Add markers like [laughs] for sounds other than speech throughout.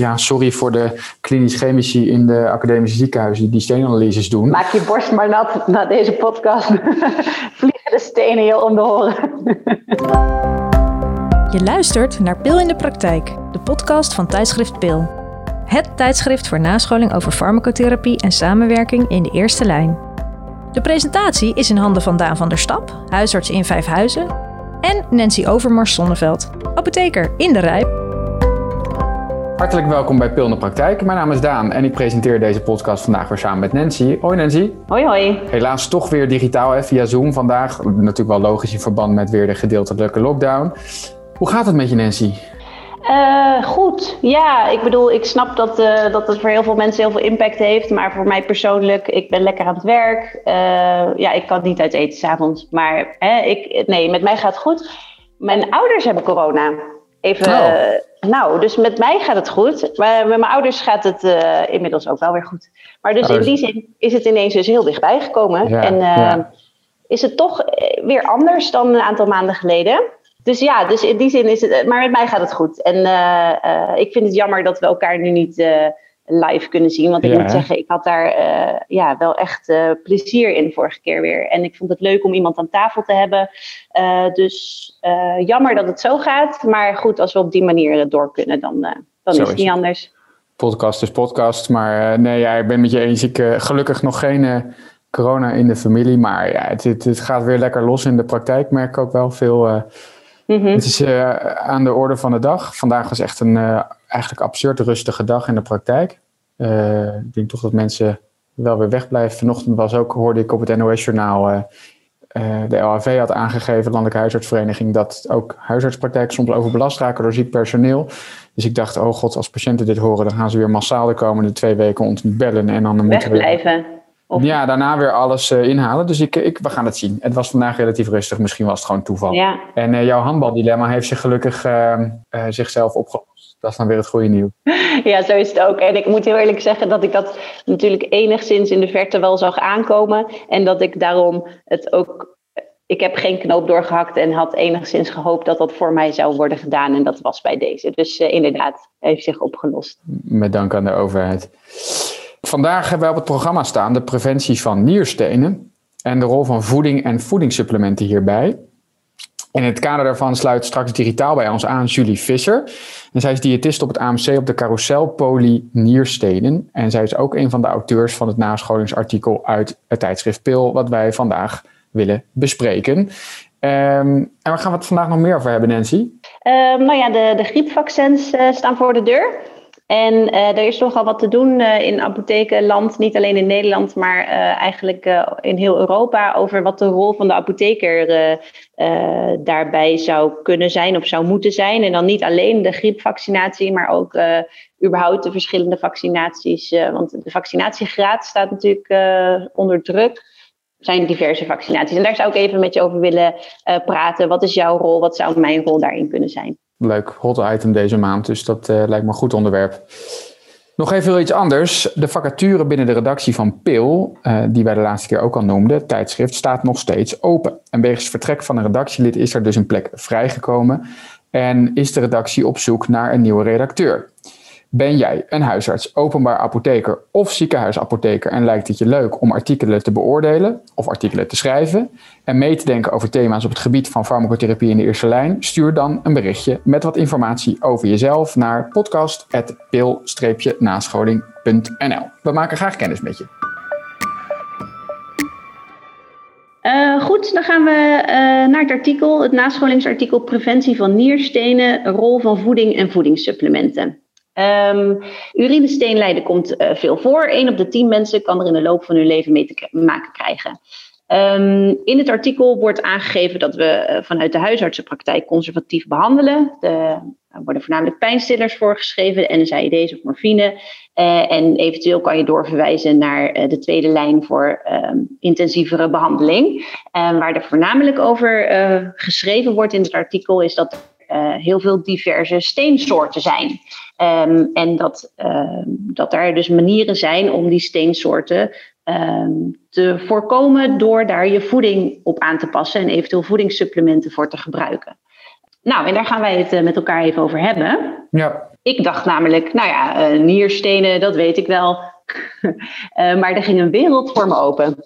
ja, sorry voor de klinisch chemici in de academische ziekenhuizen die steenanalyses doen. Maak je borst maar nat na deze podcast. [laughs] Vliegen de stenen heel om de horen. Je luistert naar Pil in de Praktijk, de podcast van tijdschrift Pil. Het tijdschrift voor nascholing over farmacotherapie en samenwerking in de eerste lijn. De presentatie is in handen van Daan van der Stap, huisarts in Vijfhuizen, en Nancy Overmars Zonneveld, apotheker in de Rijp. Hartelijk welkom bij Pil in de Praktijk. Mijn naam is Daan en ik presenteer deze podcast vandaag weer samen met Nancy. Hoi Nancy. Hoi hoi. Helaas toch weer digitaal hè, via Zoom vandaag. Natuurlijk wel logisch in verband met weer de gedeeltelijke lockdown. Hoe gaat het met je Nancy? Uh, goed, ja. Ik bedoel, ik snap dat, uh, dat het voor heel veel mensen heel veel impact heeft. Maar voor mij persoonlijk, ik ben lekker aan het werk. Uh, ja, ik kan niet uit eten s'avonds. Maar hè, ik, nee, met mij gaat het goed. Mijn ouders hebben corona. Even, oh. nou, dus met mij gaat het goed. Maar met mijn ouders gaat het inmiddels ook wel weer goed. Maar dus oh, in die zin is het ineens dus heel dichtbij gekomen. Ja, en ja. is het toch weer anders dan een aantal maanden geleden dus ja, dus in die zin is het. Maar met mij gaat het goed. En uh, ik vind het jammer dat we elkaar nu niet live kunnen zien. Want ik ja. moet zeggen, ik had daar ja, wel echt plezier in vorige keer weer. En ik vond het leuk om iemand aan tafel te hebben. dus jammer dat het zo gaat. Maar goed, als we op die manier door kunnen, dan, dan is het niet anders. Podcast is podcast. Maar nee, ja, ik ben met je eens. Ik gelukkig nog geen corona in de familie. Maar ja, het, het, het, gaat weer lekker los in de praktijk. Merk ik ook wel veel Mhm. Het is uh, aan de orde van de dag. Vandaag was echt een uh, eigenlijk absurd rustige dag in de praktijk. Uh, ik denk toch dat mensen wel weer wegblijven. Vanochtend was ook, hoorde ik op het NOS-journaal, de LHV had aangegeven, de Landelijke Huisartsvereniging, dat ook huisartspraktijken soms overbelast raken door ziek personeel. Dus ik dacht, oh god, als patiënten dit horen, dan gaan ze weer massaal de komende twee weken ons niet bellen. En dan moeten we ja, daarna weer alles uh, inhalen. Dus ik, ik, we gaan het zien. Het was vandaag relatief rustig. Misschien was het gewoon toeval. Ja. En uh, jouw handbaldilemma heeft zich gelukkig uh, zichzelf opgelost. Dat is dan weer het goede nieuws. [laughs] Ja, zo is het ook. En ik moet heel eerlijk zeggen dat ik dat natuurlijk enigszins in de verte wel zag aankomen. En dat ik daarom het ook ik heb geen knoop doorgehakt en had enigszins gehoopt dat dat voor mij zou worden gedaan. En dat was bij deze. Dus uh, inderdaad, heeft zich opgelost. Met dank aan de overheid. Vandaag hebben we op het programma staan de preventie van nierstenen en de rol van voeding en voedingssupplementen hierbij. In het kader daarvan sluit straks digitaal bij ons aan Julie Visser. En zij is diëtist op het AMC op de carousel Poly Nierstenen. En zij is ook een van de auteurs van het nascholingsartikel uit het tijdschrift Pil, wat wij vandaag willen bespreken. Um, en waar gaan we het vandaag nog meer over hebben, Nancy? Uh, nou ja, de, de griepvaccins uh, staan voor de deur. En uh, er is nogal wat te doen uh, in apothekenland, niet alleen in Nederland, maar uh, eigenlijk in heel Europa, over wat de rol van de apotheker daarbij zou kunnen zijn of zou moeten zijn. En dan niet alleen de griepvaccinatie, maar ook überhaupt de verschillende vaccinaties. want de vaccinatiegraad staat natuurlijk onder druk. Er zijn diverse vaccinaties. En daar zou ik even met je over willen praten. Wat is jouw rol? Wat zou mijn rol daarin kunnen zijn? Leuk hot item deze maand. Dus dat uh, lijkt me een goed onderwerp. Nog even iets anders. De vacature binnen de redactie van PIL, uh, die wij de laatste keer ook al noemden, het tijdschrift, staat nog steeds open. En wegens vertrek van een redactielid is er dus een plek vrijgekomen. En is de redactie op zoek naar een nieuwe redacteur. Ben jij een huisarts, openbaar apotheker of ziekenhuisapotheker en lijkt het je leuk om artikelen te beoordelen of artikelen te schrijven en mee te denken over thema's op het gebied van farmacotherapie in de eerste lijn? Stuur dan een berichtje met wat informatie over jezelf naar podcast.pil-nascholing.nl. We maken graag kennis met je. Uh, goed, dan gaan we uh, naar het artikel, het nascholingsartikel Preventie van nierstenen, rol van voeding en voedingssupplementen. Um, urinesteenlijden komt uh, veel voor. 1 op de 10 mensen kan er in de loop van hun leven mee te maken krijgen. Um, in het artikel wordt aangegeven dat we uh, vanuit de huisartsenpraktijk conservatief behandelen. De, er worden voornamelijk pijnstillers voorgeschreven, NSAID's of morfine. Uh, en eventueel kan je doorverwijzen naar de tweede lijn voor um, intensievere behandeling. Waar er voornamelijk over geschreven wordt in het artikel is dat er heel veel diverse steensoorten zijn. Um, en dat, uh, dat er dus manieren zijn om die steensoorten um, te voorkomen door daar je voeding op aan te passen en eventueel voedingssupplementen voor te gebruiken. Nou, en daar gaan wij het uh, met elkaar even over hebben. Ja. Ik dacht namelijk, nou ja, nierstenen, dat weet ik wel. [laughs] maar er ging een wereld voor me open.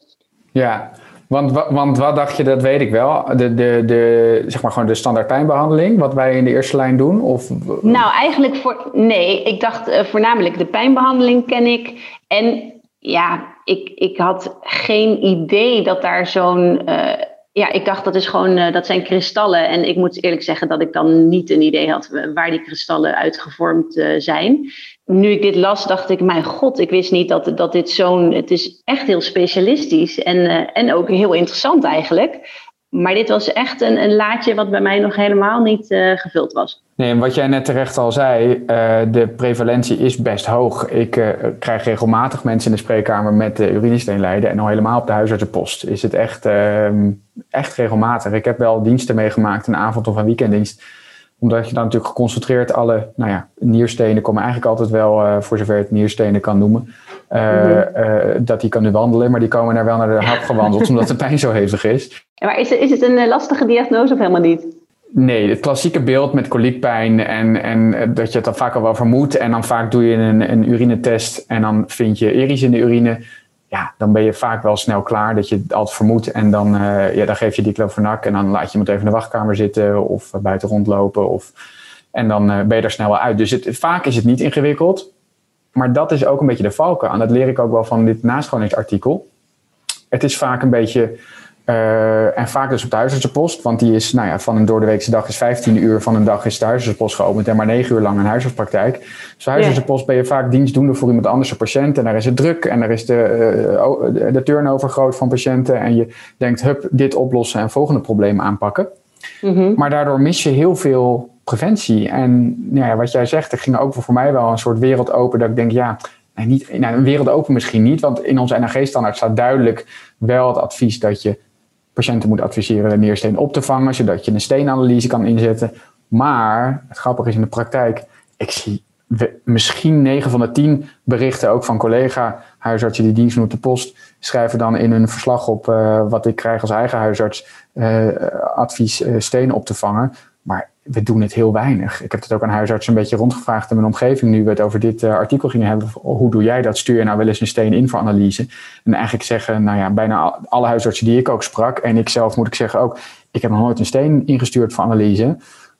Ja, want, want wat dacht je, dat weet ik wel. De, de, de, zeg maar gewoon de standaard pijnbehandeling, wat wij in de eerste lijn doen? Of... Nou, eigenlijk voor. Nee, ik dacht uh, voornamelijk de pijnbehandeling ken ik. En ja, ik, ik had geen idee dat daar zo'n. Uh, ja, ik dacht dat is gewoon, uh, dat zijn kristallen. En ik moet eerlijk zeggen dat ik dan niet een idee had waar die kristallen uitgevormd uh, zijn. Nu ik dit las, dacht ik, mijn god, ik wist niet dat, dat dit zo'n. Het is echt heel specialistisch en, uh, en ook heel interessant eigenlijk. Maar dit was echt een, een laadje wat bij mij nog helemaal niet uh, gevuld was. Nee, en wat jij net terecht al zei, uh, de prevalentie is best hoog. Ik krijg regelmatig mensen in de spreekkamer met uh, urinesteenlijden. En al helemaal op de huisartsenpost is het echt, ehm, echt regelmatig. Ik heb wel diensten meegemaakt, een avond- of een weekenddienst. Omdat je dan natuurlijk geconcentreerd alle nou ja, nierstenen komen eigenlijk altijd wel, voor zover het nierstenen kan noemen. Mm-hmm. dat die kan nu wandelen, maar die komen daar wel naar de hap gewandeld [laughs] omdat de pijn zo hevig is. Maar is het, is het een lastige diagnose of helemaal niet? Nee, het klassieke beeld met koliekpijn en, en dat je het dan vaak al wel vermoedt. En dan vaak doe je een, een urinetest en dan vind je eries in de urine. Ja, dan ben je vaak wel snel klaar dat je het altijd vermoedt. En dan, uh, ja, dan geef je diclofenac en dan laat je iemand even in de wachtkamer zitten of buiten rondlopen. Of, en dan uh, ben je er snel wel uit. Dus het, vaak is het niet ingewikkeld. Maar dat is ook een beetje de valken aan. Dat leer ik ook wel van dit nascholingsartikel. Het is vaak een beetje uh, en vaak dus op de huisartsenpost, want die is, nou ja, van een doordeweekse dag is 15 uur, van een dag is de huisartsenpost geopend en maar 9 uur lang een huisartspraktijk. Dus de huisartsenpost ben je vaak dienstdoende voor iemand anders een patiënt en daar is het druk en daar is de, uh, de turnover groot van patiënten en je denkt, hup, dit oplossen en volgende probleem aanpakken. Mm-hmm. Maar daardoor mis je heel veel preventie. En nou ja, wat jij zegt, er ging ook voor mij wel een soort wereld open dat ik denk, ja, nee, niet, nou, een wereld open misschien niet, want in onze NAG-standaard staat duidelijk wel het advies dat je patiënten moet adviseren de niersteen op te vangen, zodat je een steenanalyse kan inzetten. Maar het grappige is in de praktijk, ik zie misschien 9 van de 10 berichten ook van collega huisartsen die dienst doen op de post, schrijven dan in hun verslag op uh, wat ik krijg als eigen huisarts uh, advies uh, stenen op te vangen. Maar we doen het heel weinig. Ik heb het ook aan huisartsen een beetje rondgevraagd in mijn omgeving nu we het over dit uh, artikel gingen hebben. Hoe doe jij dat? Stuur je nou wel eens een steen in voor analyse? En eigenlijk zeggen, nou ja, bijna alle huisartsen die ik ook sprak, en ik zelf moet ik zeggen ook, ik heb nog nooit een steen ingestuurd voor analyse.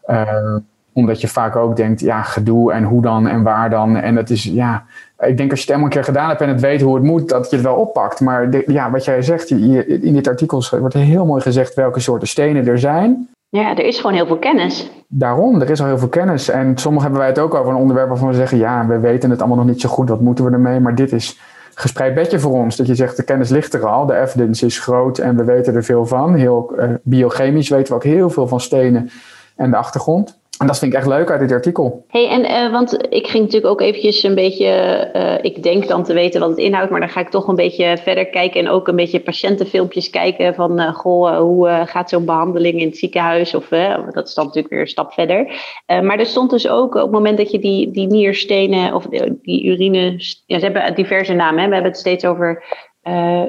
Uh, omdat je vaak ook denkt, ja, gedoe en hoe dan en waar dan. En dat is, ja, ik denk als je het helemaal een keer gedaan hebt en het weet hoe het moet, dat je het wel oppakt. Maar ja, wat jij zegt, in dit artikel wordt heel mooi gezegd welke soorten stenen er zijn. Ja, er is gewoon heel veel kennis. Daarom, er is al heel veel kennis. En soms hebben wij het ook over een onderwerp waarvan we zeggen: ja, we weten het allemaal nog niet zo goed, wat moeten we ermee? Maar dit is gespreid bedje voor ons. Dat je zegt: de kennis ligt er al, de evidence is groot en we weten er veel van. Heel uh, biochemisch weten we ook heel veel van stenen en de achtergrond. En dat vind ik echt leuk uit dit artikel. hey, en uh, want ik ging natuurlijk ook eventjes een beetje, uh, ik denk dan te weten wat het inhoudt, maar dan ga ik toch een beetje verder kijken en ook een beetje patiëntenfilmpjes kijken van, uh, goh, hoe gaat zo'n behandeling in het ziekenhuis? Of dat is dan natuurlijk weer een stap verder. maar er stond dus ook op het moment dat je die, die nierstenen of die urine, ja, ze hebben diverse namen, hè? we hebben het steeds over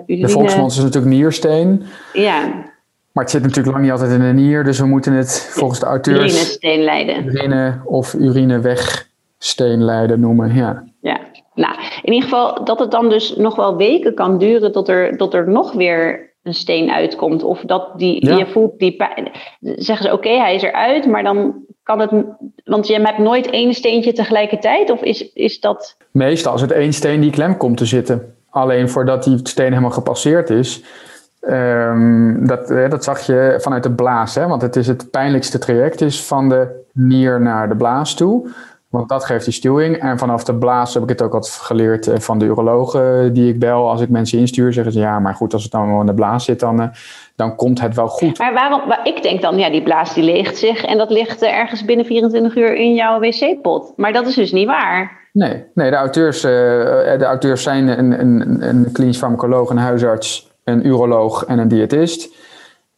urine. De volksmond is natuurlijk niersteen. Ja. Maar het zit natuurlijk lang niet altijd in de nier, dus we moeten het volgens de auteurs... Urinesteenlijden. Urine of urinewegsteenlijden noemen, ja. Ja, nou, in ieder geval dat het dan dus nog wel weken kan duren tot er, tot er nog weer een steen uitkomt. Of dat die, ja. je voelt die pijn. Zeggen ze, oké, okay, hij is eruit, maar dan kan het... Want je hebt nooit één steentje tegelijkertijd, of is, is dat... Meestal is het één steen die klem komt te zitten. Alleen voordat die steen helemaal gepasseerd is Um, dat, dat zag je vanuit de blaas, hè? want het is het pijnlijkste traject is van de nier naar de blaas toe. Want dat geeft die stuwing. En vanaf de blaas heb ik het ook wat geleerd van de urologen die ik bel. Als ik mensen instuur, zeggen ze ja, maar goed, als het dan wel in de blaas zit, dan, dan komt het wel goed. Maar waarom, ik denk dan, ja, die blaas die leegt zich en dat ligt ergens binnen 24 uur in jouw wc-pot. Maar dat is dus niet waar. Nee, nee de, auteurs, de auteurs zijn een, een, een klinisch farmacoloog, een huisarts een uroloog en een diëtist.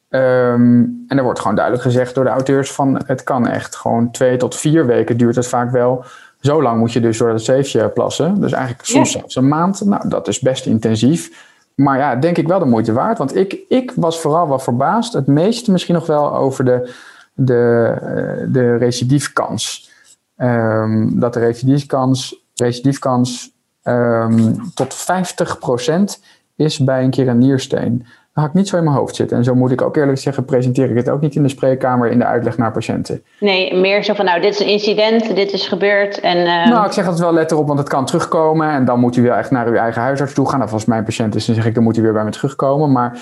Um, en er wordt gewoon duidelijk gezegd door de auteurs van het kan echt gewoon twee tot vier weken duurt het vaak wel. Zo lang moet je dus door het zeefje plassen. Dus eigenlijk soms zelfs een maand. Nou, dat is best intensief. Maar ja, denk ik wel de moeite waard. Want ik, ik was vooral wel verbaasd. Het meeste misschien nog wel over de, de, de recidiefkans. ehm, dat de recidiefkans, recidiefkans um, tot 50% is bij een keer een niersteen. Dat had ik niet zo in mijn hoofd zitten. En zo moet ik ook eerlijk zeggen, presenteer ik het ook niet in de spreekkamer in de uitleg naar patiënten. Nee, meer zo van nou, dit is een incident, dit is gebeurd. En, uh... Nou, ik zeg altijd wel let erop, want het kan terugkomen. En dan moet u wel echt naar uw eigen huisarts toe gaan. Of als mijn patiënt is, dan zeg ik, dan moet u weer bij me terugkomen. Maar 50%,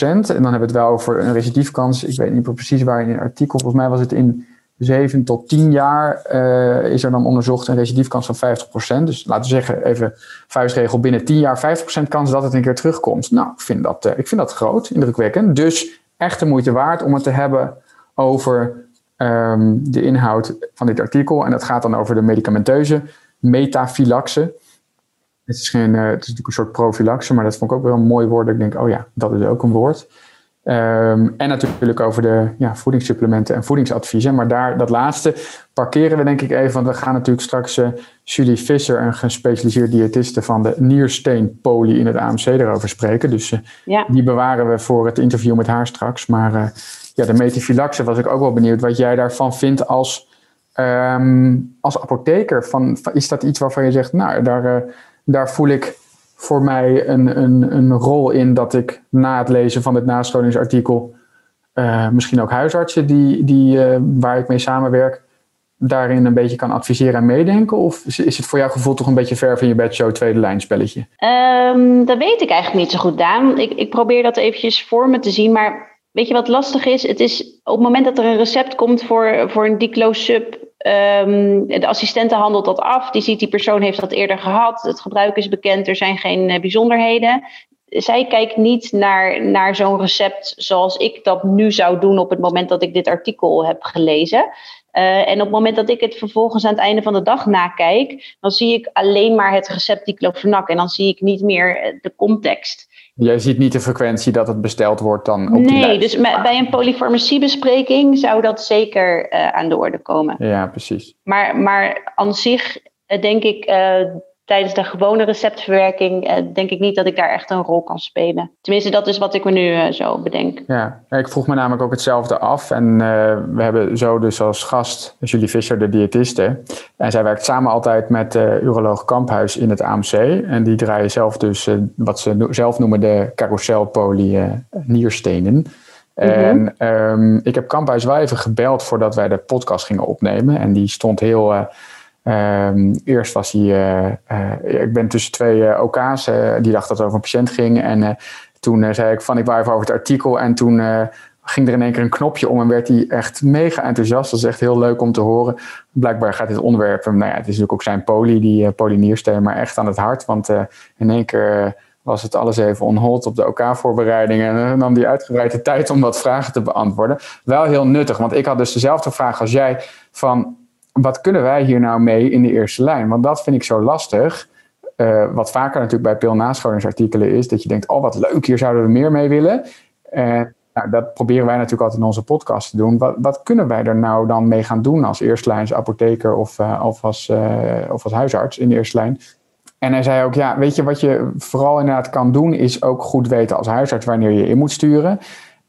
en dan hebben we het wel over een recidiefkans. Ik weet niet precies waar in het artikel, volgens mij was het in 7 tot 10 jaar uh, is er dan onderzocht een recidiefkans van 50%. Dus laten we zeggen, even vuistregel, binnen 10 jaar 50% kans dat het een keer terugkomt. Nou, ik vind dat, uh, ik vind dat groot, indrukwekkend. Dus echt de moeite waard om het te hebben over um, de inhoud van dit artikel. En dat gaat dan over de medicamenteuze metafylaxe. Het is, geen, uh, het is natuurlijk een soort profilaxe, maar dat vond ik ook wel een mooi woord. Ik denk, oh ja, dat is ook een woord. Um, en natuurlijk over de ja, voedingssupplementen en voedingsadviezen. Maar daar, dat laatste parkeren we denk ik even. Want we gaan natuurlijk straks uh, Julie Visser, een gespecialiseerd diëtiste van de niersteenpolie in het AMC, erover spreken. Dus uh, ja. die bewaren we voor het interview met haar straks. Maar uh, ja, de metafylaxe was ik ook wel benieuwd wat jij daarvan vindt als, um, als apotheker. Van, is dat iets waarvan je zegt, nou, daar, daar voel ik voor mij een, een, een rol in dat ik na het lezen van dit nascholingsartikel uh, misschien ook huisartsen die, die, uh, waar ik mee samenwerk, daarin een beetje kan adviseren en meedenken? Of is het voor jouw gevoel toch een beetje ver van je bedshow tweede lijn spelletje? Um, dat weet ik eigenlijk niet zo goed, Daan. Ik, ik probeer dat eventjes voor me te zien, maar weet je wat lastig is? Het is op het moment dat er een recept komt voor, voor een diclosub Um, de assistente handelt dat af. Die ziet die persoon heeft dat eerder gehad. Het gebruik is bekend. Er zijn geen uh, bijzonderheden. Zij kijkt niet naar, naar zo'n recept zoals ik dat nu zou doen op het moment dat ik dit artikel heb gelezen. Uh, en op het moment dat ik het vervolgens aan het einde van de dag nakijk, dan zie ik alleen maar het recept diclofenac en dan zie ik niet meer de context. Jij ziet niet de frequentie dat het besteld wordt dan op Nee, dus bij een polyfarmaciebespreking zou dat zeker uh, aan de orde komen. Ja, precies. Maar, maar aan zich uh, denk ik, uh, tijdens de gewone receptverwerking, denk ik niet dat ik daar echt een rol kan spelen. Tenminste, dat is wat ik me nu zo bedenk. Ja, ik vroeg me namelijk ook hetzelfde af. En we hebben zo dus als gast Julie Visser, de diëtiste. En zij werkt samen altijd met uh, uroloog Kamphuis in het AMC. En die draaien zelf dus uh, wat ze zelf noemen de carouselpolie nierstenen. -hmm. En um, ik heb Kamphuis wel even gebeld voordat wij de podcast gingen opnemen. En die stond heel... Um, eerst was hij... ik ben tussen twee OK's. die dacht dat het over een patiënt ging. En toen zei ik van ik wou even over het artikel. En toen ging er in één keer een knopje om en werd hij echt mega enthousiast. Dat is echt heel leuk om te horen. Blijkbaar gaat dit onderwerp, nou ja, het is natuurlijk ook zijn poli, die uh, maar echt aan het hart. Want in één keer was het alles even on hold op de OK-voorbereiding. OK en nam die uitgebreide tijd om wat vragen te beantwoorden. Wel heel nuttig, want ik had dus dezelfde vraag als jij van... Wat kunnen wij hier nou mee in de eerste lijn? Want dat vind ik zo lastig. wat vaker natuurlijk bij pilnascholingsartikelen is, dat je denkt, oh wat leuk, hier zouden we meer mee willen. Nou, dat proberen wij natuurlijk altijd in onze podcast te doen. Wat, wat kunnen wij er nou dan mee gaan doen als eerstlijns apotheker of, uh, of, als, uh, of als huisarts in de eerste lijn? En hij zei ook, ja, weet je, wat je vooral inderdaad kan doen, is ook goed weten als huisarts wanneer je in moet sturen.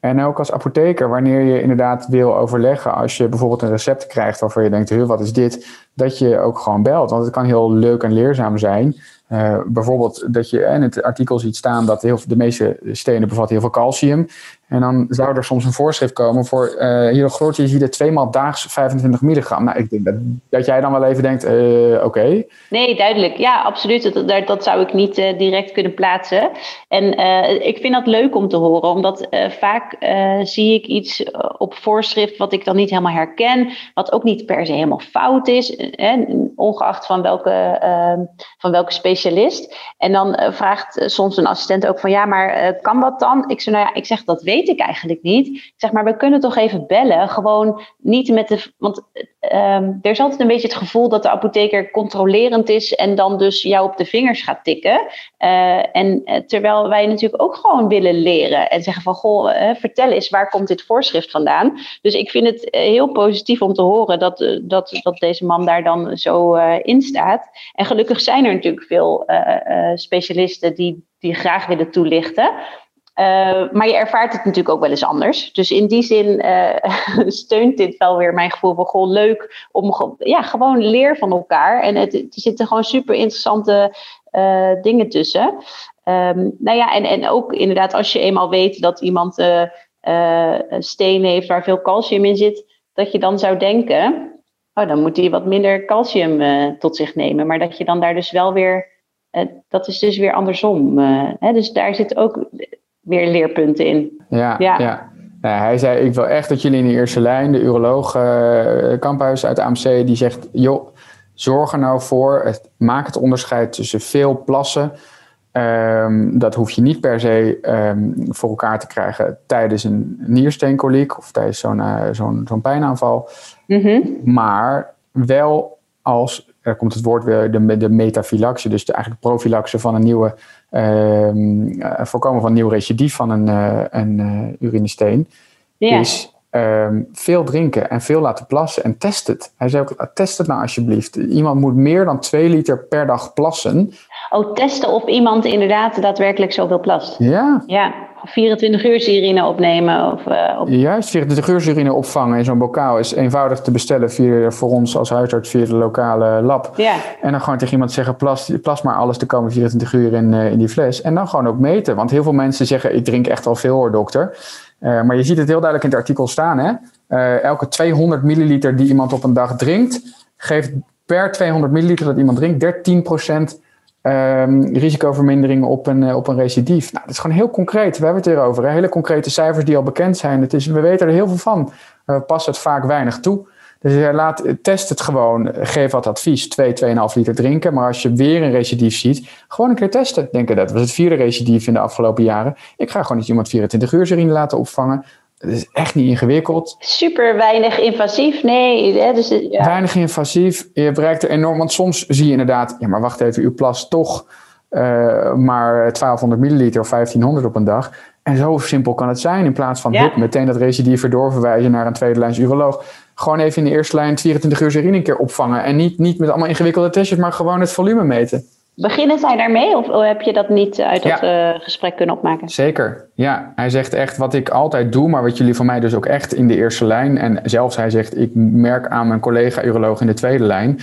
En ook als apotheker, wanneer je inderdaad wil overleggen, als je bijvoorbeeld een recept krijgt waarvan je denkt, wat is dit? Dat je ook gewoon belt. Want het kan heel leuk en leerzaam zijn. Uh, bijvoorbeeld dat je in het artikel ziet staan dat heel, de meeste stenen bevatten heel veel calcium. En dan zou er soms een voorschrift komen voor uh, hydrochloortiazide tweemaal daags 25 milligram. Nou, ik denk dat, dat jij dan wel even denkt, uh, oké. Nee, duidelijk. Ja, absoluut. Dat, dat, zou ik niet direct kunnen plaatsen. En ik vind dat leuk om te horen, omdat vaak zie ik iets op voorschrift wat ik dan niet helemaal herken. Wat ook niet per se helemaal fout is, ongeacht van welke, van welke specialist. En dan vraagt soms een assistent ook van, ja, maar kan dat dan? Ik zeg, nou ja, ik zeg, dat weet ik eigenlijk niet. Ik zeg maar, we kunnen toch even bellen. Gewoon niet met de. Want um, er is altijd een beetje het gevoel dat de apotheker controlerend is en dan dus jou op de vingers gaat tikken. En terwijl wij natuurlijk ook gewoon willen leren en zeggen van goh, vertel eens waar komt dit voorschrift vandaan. Dus ik vind het heel positief om te horen dat, dat, dat deze man daar dan zo in staat. En gelukkig zijn er natuurlijk veel specialisten die, die graag willen toelichten. maar je ervaart het natuurlijk ook wel eens anders. Dus in die zin [laughs] steunt dit wel weer mijn gevoel van leuk om ja, gewoon leer van elkaar. En het, er zitten gewoon super interessante dingen tussen. Um, nou ja, en, en ook inderdaad, als je eenmaal weet dat iemand uh, uh, steen heeft waar veel calcium in zit, dat je dan zou denken, oh, dan moet hij wat minder calcium uh, tot zich nemen. Maar dat je dan daar dus wel weer, dat is dus weer andersom. Hè? Dus daar zitten ook weer leerpunten in. Ja, ja. ja. hij zei, ik wil echt dat jullie in de eerste lijn, de uroloog Kamphuis uit de AMC, die zegt, joh, zorg er nou voor, het, maak het onderscheid tussen veel plassen Um, dat hoef je niet per se um, voor elkaar te krijgen tijdens een niersteenkoliek of tijdens zo'n uh, zo'n zo'n pijnaanval. Mm -hmm. Maar wel als, er komt het woord weer, de, de metafylaxe, dus de eigenlijk profilaxe van een nieuwe, um, uh, voorkomen van een nieuw recidief van een, uh, een urinesteen, yeah. is veel drinken en veel laten plassen en test het. Hij zei ook, test het nou alsjeblieft. Iemand moet meer dan 2 liter per dag plassen oh, testen of iemand inderdaad daadwerkelijk zoveel plast. Ja. Ja, 24 uur urine opnemen. Of, uh, op... Juist, 24 uur urine opvangen in zo'n bokaal is eenvoudig te bestellen via, voor ons als huisarts via de lokale lab. Ja. En dan gewoon tegen iemand zeggen, plas, plas maar alles de komende 24 uur in, uh, in die fles. En dan gewoon ook meten. Want heel veel mensen zeggen, ik drink echt al veel hoor dokter. Uh, maar je ziet het heel duidelijk in het artikel staan. Hè? elke 200 milliliter die iemand op een dag drinkt, geeft per 200 milliliter dat iemand drinkt 13 Um, risicovermindering op een, uh, op een recidief. Nou, dat is gewoon heel concreet. We hebben het erover. Hè? Hele concrete cijfers die al bekend zijn. Het is, we weten er heel veel van. We passen het vaak weinig toe. Dus uh, laat, test het gewoon. Geef wat advies. 2, 2,5 liter drinken. Maar als je weer een recidief ziet, gewoon een keer testen. Denk dat was het vierde recidief in de afgelopen jaren. Ik ga gewoon niet iemand 24 uur urine laten opvangen. Het is echt niet ingewikkeld. Super weinig invasief, nee. Hè, dus, ja. Weinig invasief. Je bereikt er enorm, want soms zie je inderdaad, ja, maar wacht even, uw plas toch uh, maar 1200 milliliter of 1500 op een dag. En zo simpel kan het zijn. In plaats van ja. hup, meteen dat recidief doorverwijzen naar een tweede lijns uroloog. Gewoon even in de eerste lijn 24 uur urine een keer opvangen. En niet, niet met allemaal ingewikkelde testjes, maar gewoon het volume meten. Beginnen zij daarmee of heb je dat niet uit dat ja. uh, gesprek kunnen opmaken? Zeker, ja. Hij zegt echt wat ik altijd doe, maar wat jullie van mij dus ook echt in de eerste lijn. En zelfs hij zegt, ik merk aan mijn collega-uroloog in de tweede lijn...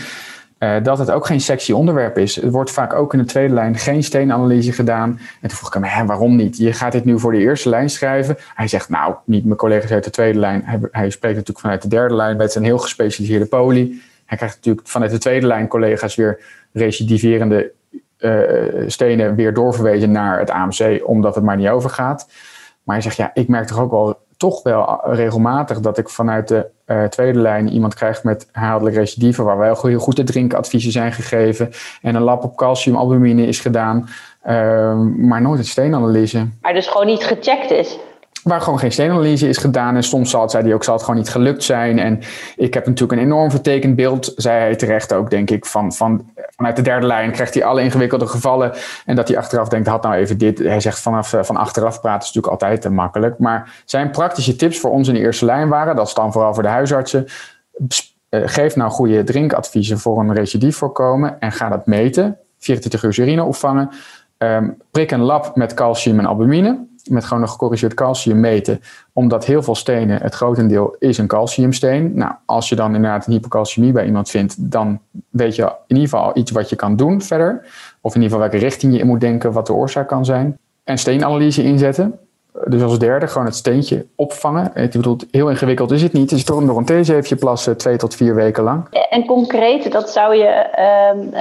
Uh, dat het ook geen sexy onderwerp is. Het wordt vaak ook in de tweede lijn geen steenanalyse gedaan. En toen vroeg ik hem, hè, waarom niet? Je gaat dit nu voor de eerste lijn schrijven. Hij zegt, nou, niet mijn collega's uit de tweede lijn. Hij, hij spreekt natuurlijk vanuit de derde lijn met zijn heel gespecialiseerde poli. Hij krijgt natuurlijk vanuit de tweede lijn collega's weer recidiverende stenen weer doorverwezen naar het AMC, omdat het maar niet overgaat. Maar je zegt, ja, ik merk toch ook wel toch wel regelmatig dat ik vanuit de uh, tweede lijn iemand krijg met herhaaldelijk recidive, waar wel heel goed de drinkadviezen zijn gegeven en een lab op calciumalbumine is gedaan, uh, maar nooit een steenanalyse. Maar dus gewoon niet gecheckt is? Waar gewoon geen steenanalyse is gedaan. En soms zal het, zei hij ook, zal het gewoon niet gelukt zijn. En ik heb natuurlijk een enorm vertekend beeld, zei hij terecht ook, denk ik, van, van vanuit de derde lijn krijgt hij alle ingewikkelde gevallen. En dat hij achteraf denkt, had nou even dit. Hij zegt vanaf van achteraf praten is natuurlijk altijd te makkelijk. Maar zijn praktische tips voor ons in de eerste lijn waren, dat is dan vooral voor de huisartsen. Geef nou goede drinkadviezen voor een recidief voorkomen en ga dat meten. 24 uur urine opvangen. Um, prik een lab met calcium en albumine met gewoon een gecorrigeerd calcium meten. Omdat heel veel stenen, het grotendeel is een calciumsteen. Nou, als je dan inderdaad een hypocalciumie bij iemand vindt, dan weet je in ieder geval iets wat je kan doen verder. Of in ieder geval welke richting je in moet denken, wat de oorzaak kan zijn. En steenanalyse inzetten. Dus als derde gewoon het steentje opvangen. Ik bedoel, heel ingewikkeld is het niet. Het is toch nog een theezeefje plassen twee tot vier weken lang. En concreet, dat zou je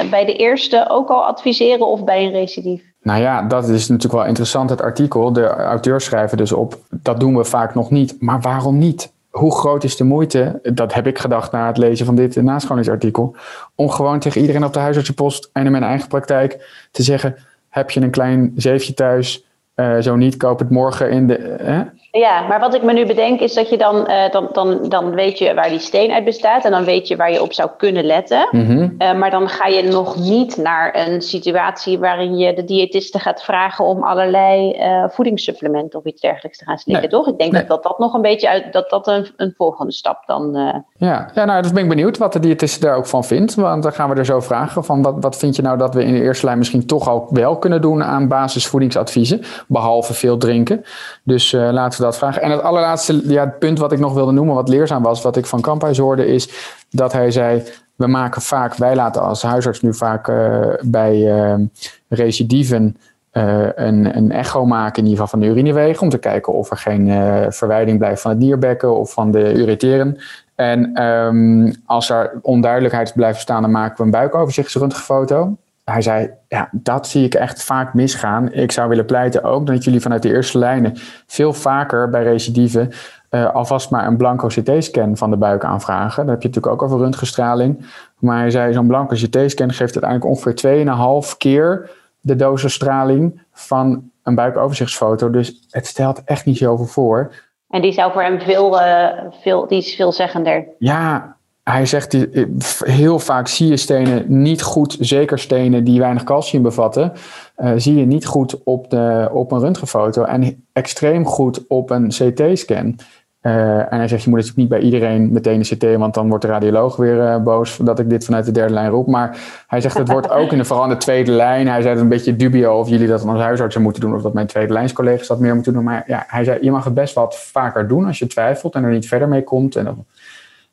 uh, bij de eerste ook al adviseren of bij een recidief? Nou ja, dat is natuurlijk wel interessant, het artikel. De auteurs schrijven dus op, dat doen we vaak nog niet. Maar waarom niet? Hoe groot is de moeite, dat heb ik gedacht na het lezen van dit nascholingsartikel, om gewoon tegen iedereen op de huisartsenpost en in mijn eigen praktijk te zeggen, heb je een klein zeefje thuis, zo niet, koop het morgen in de... Ja, maar wat ik me nu bedenk is dat je dan, uh, dan, dan, dan weet je waar die steen uit bestaat en dan weet je waar je op zou kunnen letten. Mm -hmm. uh, maar dan ga je nog niet naar een situatie waarin je de diëtiste gaat vragen om allerlei uh, voedingssupplementen of iets dergelijks te gaan slikken, nee. toch? Ik denk nee. dat, dat dat nog een beetje uit, dat dat een, een volgende stap dan. Ja, ja, nou, dus ben ik benieuwd wat de diëtiste daar ook van vindt. Want dan gaan we er zo vragen van wat, wat vind je nou dat we in de eerste lijn misschien toch al wel kunnen doen aan basisvoedingsadviezen? behalve veel drinken. Dus laten dat. En het allerlaatste ja, het punt wat ik nog wilde noemen, wat leerzaam was, wat ik van Kamphuis hoorde, is dat hij zei: We maken vaak, wij laten als huisarts nu vaak bij recidieven uh, een, een, echo maken, in ieder geval van de urinewegen, om te kijken of er geen uh, verwijding blijft van het nierbekken of van de ureteren. En um, als er onduidelijkheid blijft staan, dan maken we een buikoverzichtsröntgenfoto. Hij zei, ja, dat zie ik echt vaak misgaan. Ik zou willen pleiten ook dat jullie vanuit de eerste lijnen veel vaker bij recidieven uh, alvast maar een blanco CT-scan van de buik aanvragen. Dan heb je natuurlijk ook over röntgenstraling. Maar hij zei, zo'n blanco CT-scan geeft uiteindelijk ongeveer 2,5 keer de dosenstraling van een buikoverzichtsfoto. Dus het stelt echt niet zoveel voor. En die zou voor hem veel, uh, veel, die is veelzeggender. Ja, hij zegt die, heel vaak zie je stenen niet goed, zeker stenen die weinig calcium bevatten, uh, zie je niet goed op, de, op een röntgenfoto en extreem goed op een CT-scan. Uh, en hij zegt, je moet natuurlijk niet bij iedereen meteen een CT, want dan wordt de radioloog weer boos dat ik dit vanuit de derde lijn roep. Maar hij zegt, het wordt ook in de, vooral de tweede lijn. Hij zei het een beetje dubio of jullie dat als huisartsen moeten doen of dat mijn tweede lijnscollega's dat meer moeten doen. Maar ja, hij zei, je mag het best wat vaker doen als je twijfelt en er niet verder mee komt. En,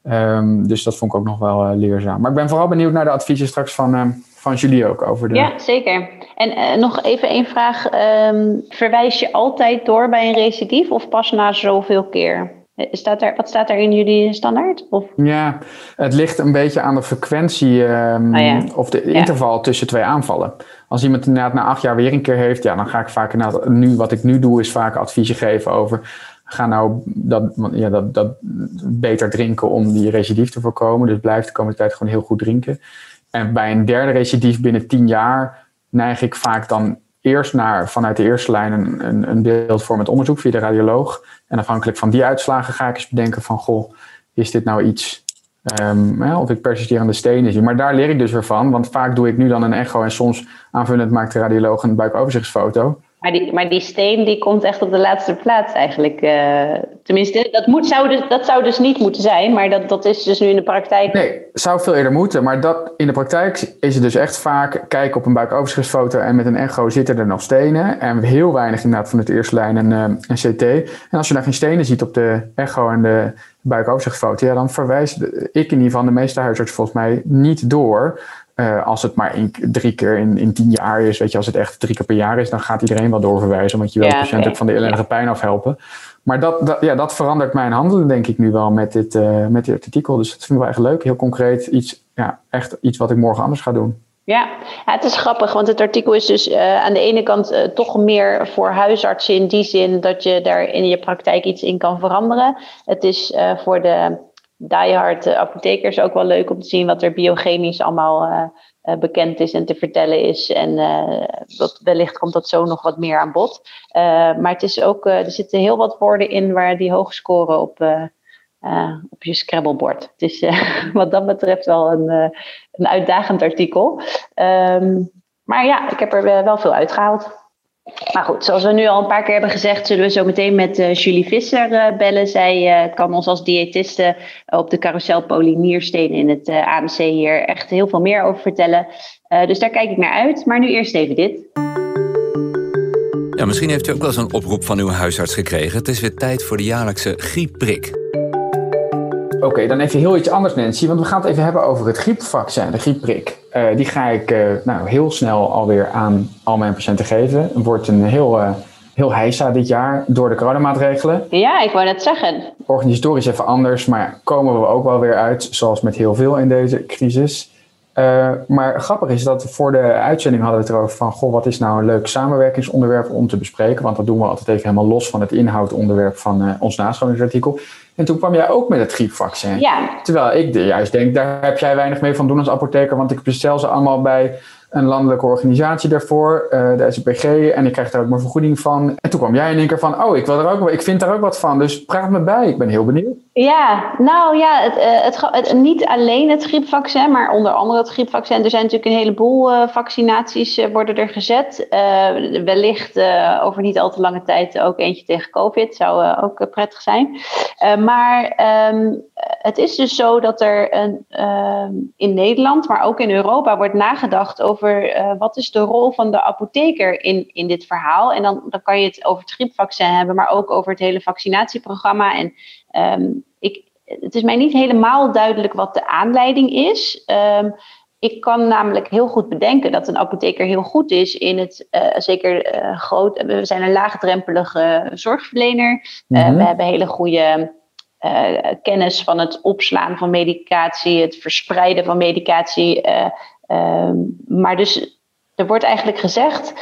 um, dus dat vond ik ook nog wel uh, leerzaam. Maar ik ben vooral benieuwd naar de adviezen straks van, van Julie ook over de... Ja, zeker. En nog even één vraag. Um, verwijs je altijd door bij een recidief of pas na zoveel keer? Staat er, wat staat er in jullie standaard? Of? Ja, het ligt een beetje aan de frequentie um, of de interval tussen twee aanvallen. Als iemand inderdaad na acht jaar weer een keer heeft, ja, dan ga ik vaak inderdaad, nu wat ik nu doe, is vaak adviezen geven over. Ga nou dat, ja, dat, dat beter drinken om die recidief te voorkomen. Dus blijf de komende tijd gewoon heel goed drinken. En bij een derde recidief binnen tien jaar neig ik vaak dan eerst naar vanuit de eerste lijn een, een, een beeldvormend onderzoek via de radioloog. En afhankelijk van die uitslagen ga ik eens bedenken van, goh, is dit nou iets um, ja, of ik persisterende stenen zie. Maar daar leer ik dus weer van, want vaak doe ik nu dan een echo en soms aanvullend maakt de radioloog een buikoverzichtsfoto. Maar die, steen die komt echt op de laatste plaats eigenlijk. Uh, tenminste, dat, moet, zou dus, dat zou dus niet moeten zijn, maar dat, dat is dus nu in de praktijk. Nee, zou veel eerder moeten. Maar dat, in de praktijk is het dus echt vaak kijken op een buikoverschriftsfoto en met een echo zitten er nog stenen. En heel weinig inderdaad van het eerste lijn en uh, een CT. En als je daar geen stenen ziet op de echo en de buikoverschriftsfoto, ja, dan verwijst ik in ieder geval de meeste huisartsen volgens mij niet door uh, als het maar één, drie keer in, in tien jaar is, weet je, als het echt drie keer per jaar is, dan gaat iedereen wel doorverwijzen, want je wil de patiënt ook van de ellendige pijn afhelpen. Maar dat, dat, ja, dat verandert mijn handelen, denk ik nu wel met dit, uh, met dit artikel. Dus dat vind ik wel echt leuk. Heel concreet, iets, ja, echt iets wat ik morgen anders ga doen. Ja, ja het is grappig, want het artikel is dus uh, aan de ene kant uh, toch meer voor huisartsen in die zin dat je daar in je praktijk iets in kan veranderen. Het is uh, voor de diehard uh, apothekers ook wel leuk om te zien wat er biochemisch allemaal uh, uh, bekend is en te vertellen is. En dat, wellicht komt dat zo nog wat meer aan bod. maar het is ook, er zitten heel wat woorden in waar die hoog scoren op, op je Scrabblebord. Het is [laughs] wat dat betreft wel een, een uitdagend artikel. Um, maar ja, ik heb er wel veel uitgehaald. Maar goed, zoals we nu al een paar keer hebben gezegd, zullen we zo meteen met uh, Julie Visser uh, bellen. Zij uh, kan ons als diëtiste op de carousel polynierstenen in het AMC hier echt heel veel meer over vertellen. dus daar kijk ik naar uit. Maar nu eerst even dit. Ja, misschien heeft u ook wel zo'n oproep van uw huisarts gekregen. Het is weer tijd voor de jaarlijkse griepprik. Oké, okay, dan even heel iets anders, Nancy. Want we gaan het even hebben over het griepvaccin, de griepprik. Uh, die ga ik uh, nou, heel snel alweer aan al mijn patiënten geven. Het wordt een heel, uh, heel heisa dit jaar door de coronamaatregelen. Ja, ik wou net zeggen. Organisatorisch even anders, maar komen we ook wel weer uit, zoals met heel veel in deze crisis. maar grappig is dat voor de uitzending hadden we het erover van... goh, wat is nou een leuk samenwerkingsonderwerp om te bespreken? Want dat doen we altijd even helemaal los van het inhoudonderwerp van ons nascholingsartikel. En toen kwam jij ook met het griepvaccin. Ja. Terwijl ik juist denk, daar heb jij weinig mee van doen als apotheker, want ik bestel ze allemaal bij een landelijke organisatie daarvoor, uh, de SPG, en ik krijg daar ook mijn vergoeding van. En toen kwam jij in één keer van, oh, ik, wil er ook, ik vind daar ook wat van, dus praat me bij, ik ben heel benieuwd. Ja, nou ja, het, eh, het, het, niet alleen het griepvaccin, maar onder andere het griepvaccin. Er zijn natuurlijk een heleboel uh, vaccinaties worden er gezet. wellicht over niet al te lange tijd ook eentje tegen COVID, zou ook prettig zijn. maar ehm, het is dus zo dat er een, ehm, in Nederland, maar ook in Europa, wordt nagedacht over uh, wat is de rol van de apotheker in, in dit verhaal. En dan, dan kan je het over het griepvaccin hebben, maar ook over het hele vaccinatieprogramma. En um, ik, het is mij niet helemaal duidelijk wat de aanleiding is. Ik kan namelijk heel goed bedenken dat een apotheker heel goed is in het, uh, zeker uh, groot, we zijn een laagdrempelige zorgverlener. Uh, We hebben hele goede kennis van het opslaan van medicatie, het verspreiden van medicatie. Ehm, maar dus er wordt eigenlijk gezegd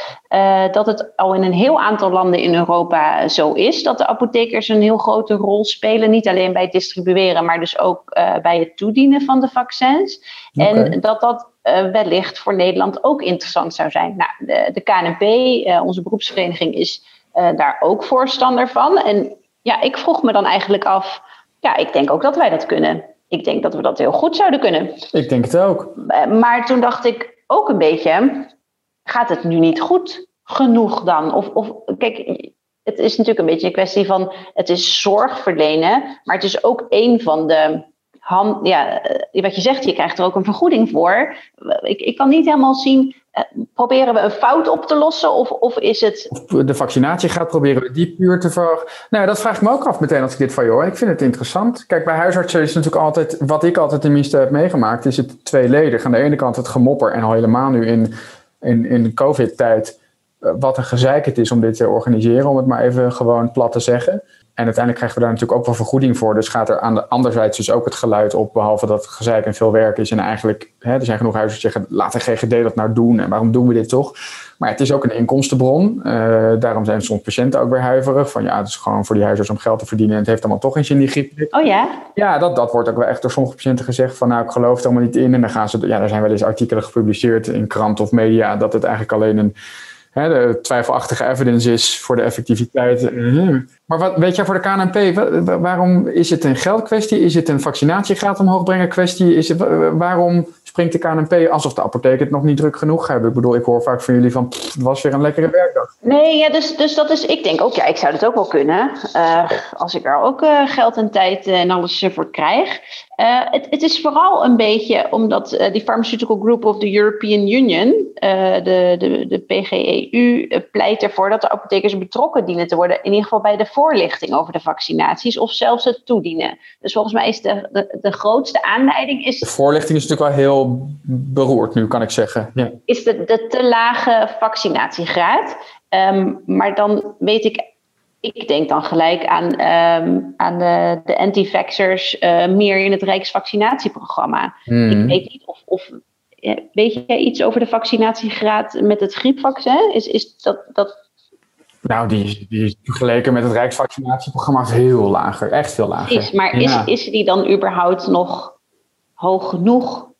dat het al in een heel aantal landen in Europa zo is dat de apothekers een heel grote rol spelen. Niet alleen bij het distribueren, maar dus ook bij het toedienen van de vaccins. En dat dat uh, wellicht voor Nederland ook interessant zou zijn. Nou, de, de KNP, eh, onze beroepsvereniging, is daar ook voorstander van. En ja, ik vroeg me dan eigenlijk af, ja, ik denk ook dat wij dat kunnen. Ik denk dat we dat heel goed zouden kunnen. Ik denk het ook. maar toen dacht ik ook een beetje, gaat het nu niet goed genoeg dan? Of, of kijk, het is natuurlijk een beetje een kwestie van, het is zorg verlenen, maar het is ook een van de hand, ja, eh, wat je zegt, je krijgt er ook een vergoeding voor. Ik, ik kan niet helemaal zien, proberen we een fout op te lossen of, of is het... De vaccinatie gaat proberen we die puur te ver... Nou, dat vraag ik me ook af meteen als ik dit van je hoor. Ik vind het interessant. Kijk, bij huisartsen is natuurlijk altijd, wat ik altijd tenminste heb meegemaakt, is het tweeledig. Aan de ene kant het gemopper en al helemaal nu in, in, in covid-tijd eh, wat een gezeik het is om dit te organiseren, om het maar even gewoon plat te zeggen. En uiteindelijk krijgen we daar natuurlijk ook wel vergoeding voor. Dus gaat er aan de anderzijds dus ook het geluid op, behalve dat het gezeik en veel werk is. En eigenlijk, hè, er zijn genoeg huizen die zeggen, laat de GGD dat nou doen. En waarom doen we dit toch? Maar het is ook een inkomstenbron. Uh, daarom zijn soms patiënten ook weer huiverig. Van ja, het is gewoon voor die huisarts om geld te verdienen. En het heeft allemaal toch eens in die griep. Oh ja? Ja, dat, dat wordt ook wel echt door sommige patiënten gezegd. Van nou, ik geloof het allemaal niet in. En dan gaan ze, ja, er zijn wel eens artikelen gepubliceerd in krant of media. Dat het eigenlijk alleen een hè, de twijfelachtige evidence is voor de effectiviteit. Mhm. Maar wat, weet jij voor de KNP, waarom is het een geldkwestie? Is het een vaccinatiegraad omhoog brengen kwestie? Is het, waarom springt de KNP alsof de apotheek het nog niet druk genoeg hebben? Ik bedoel, ik hoor vaak van jullie van, het was weer een lekkere werkdag. Nee, ja, dus, dus dat is, ik denk ook, ja, ik zou dat ook wel kunnen. Uh, als ik er ook uh, geld en tijd en alles voor krijg. Uh, het, het, is vooral een beetje omdat die Pharmaceutical Group of the European Union, de, de, de PGEU, pleit ervoor dat de apothekers betrokken dienen te worden. In ieder geval bij de voorlichting over de vaccinaties of zelfs het toedienen. Dus volgens mij is de, de, de grootste aanleiding. Is, de voorlichting is natuurlijk wel heel beroerd nu, kan ik zeggen. Ja. Is de, de te lage vaccinatiegraad. Um, maar dan weet ik ik denk dan gelijk aan, um, aan de, de anti-vaxxers uh, meer in het Rijksvaccinatieprogramma. Hmm. Ik weet niet of, of weet jij iets over de vaccinatiegraad met het griepvaccin? Is, is dat, dat nou, die, die is vergeleken met het Rijksvaccinatieprogramma veel lager. Echt veel lager. Is, maar is, is die dan überhaupt nog hoog genoeg?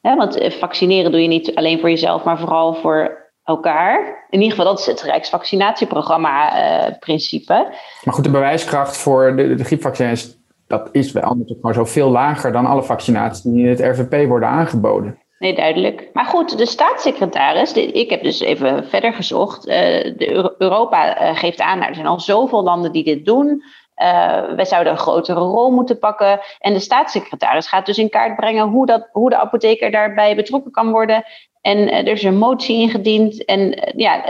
want eh, vaccineren doe je niet alleen voor jezelf, maar vooral voor elkaar. In ieder geval, dat is het Rijksvaccinatieprogramma-principe. Uh, maar goed, de bewijskracht voor de, de griepvaccins, dat is wel natuurlijk maar zo veel lager dan alle vaccinaties die in het RVP worden aangeboden. Nee, duidelijk. Maar goed, de staatssecretaris, ik heb dus even verder gezocht. Uh, de Europa uh, geeft aan, nou, er zijn al zoveel landen die dit doen. Uh, wij zouden een grotere rol moeten pakken. En de staatssecretaris gaat dus in kaart brengen hoe, dat, hoe de apotheker daarbij betrokken kan worden. En er is een motie ingediend. En ja,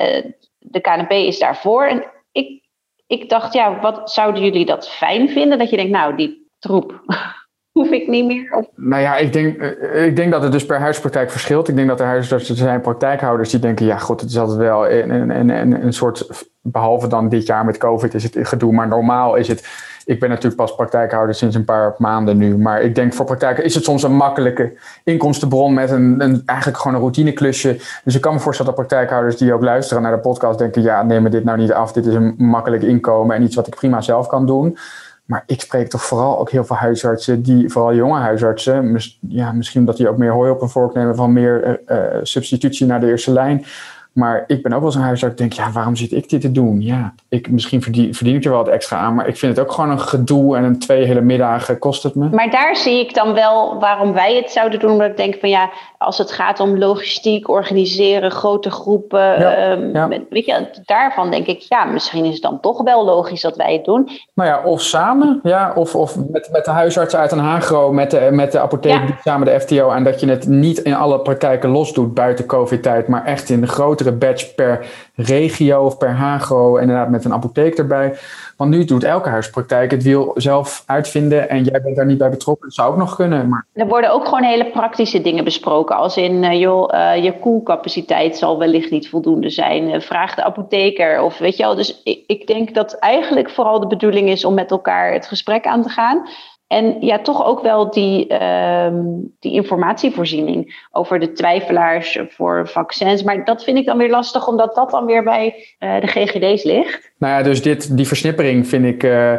de KNP is daarvoor. En ik, ik dacht, ja, wat zouden jullie dat fijn vinden? Dat je denkt, nou, die troep [laughs] hoef ik niet meer. Of... Nou ja, ik denk, eh, ik denk dat het dus per huispraktijk verschilt. Ik denk dat er huisartsen zijn praktijkhouders die denken, ja goed, het is altijd wel een, een, een, een soort, behalve dan dit jaar met COVID is het gedoe, maar normaal is het, ik ben natuurlijk pas praktijkhouder sinds een paar maanden nu, maar ik denk voor praktijken is het soms een makkelijke inkomstenbron met een, een eigenlijk gewoon een routineklusje. Dus ik kan me voorstellen dat praktijkhouders die ook luisteren naar de podcast denken, ja neem me dit nou niet af, dit is een makkelijk inkomen en iets wat ik prima zelf kan doen. Maar ik spreek toch vooral ook heel veel huisartsen, die, vooral jonge huisartsen, ja, misschien dat die ook meer hooi op een vork nemen van meer uh, substitutie naar de eerste lijn. Maar ik ben ook wel zo'n huisarts. Ik denk, ja, waarom zit ik dit te doen? Ja, ik, misschien verdien, verdien ik er wel wat extra aan. Maar ik vind het ook gewoon een gedoe. En een twee hele middagen kost het me. Maar daar zie ik dan wel waarom wij het zouden doen. Omdat ik denk van ja, als het gaat om logistiek, organiseren, grote groepen. Ehm, weet je, daarvan denk ik, ja, misschien is het dan toch wel logisch dat wij het doen. Nou ja, of samen. Ja, of, of met, met de huisarts uit een Hagro, met de, met de apotheek, samen de FTO. En dat je het niet in alle praktijken los doet buiten COVID-tijd. Maar echt in de grotere batch per regio of per Hagro. Inderdaad met een apotheek erbij. Want nu doet elke huispraktijk het wiel zelf uitvinden en jij bent daar niet bij betrokken. Dat zou ook nog kunnen. Maar... Er worden ook gewoon hele praktische dingen besproken. Als in, uh, joh, uh, je koelcapaciteit zal wellicht niet voldoende zijn. Uh, vraag de apotheker. Of weet je wel. Dus ik, ik denk dat eigenlijk vooral de bedoeling is om met elkaar het gesprek aan te gaan. En ja, toch ook wel die, ehm, die informatievoorziening over de twijfelaars voor vaccins. Maar dat vind ik dan weer lastig, omdat dat dan weer bij uh, de GGD's ligt. Nou ja, dus dit, die versnippering vind ik. Uh,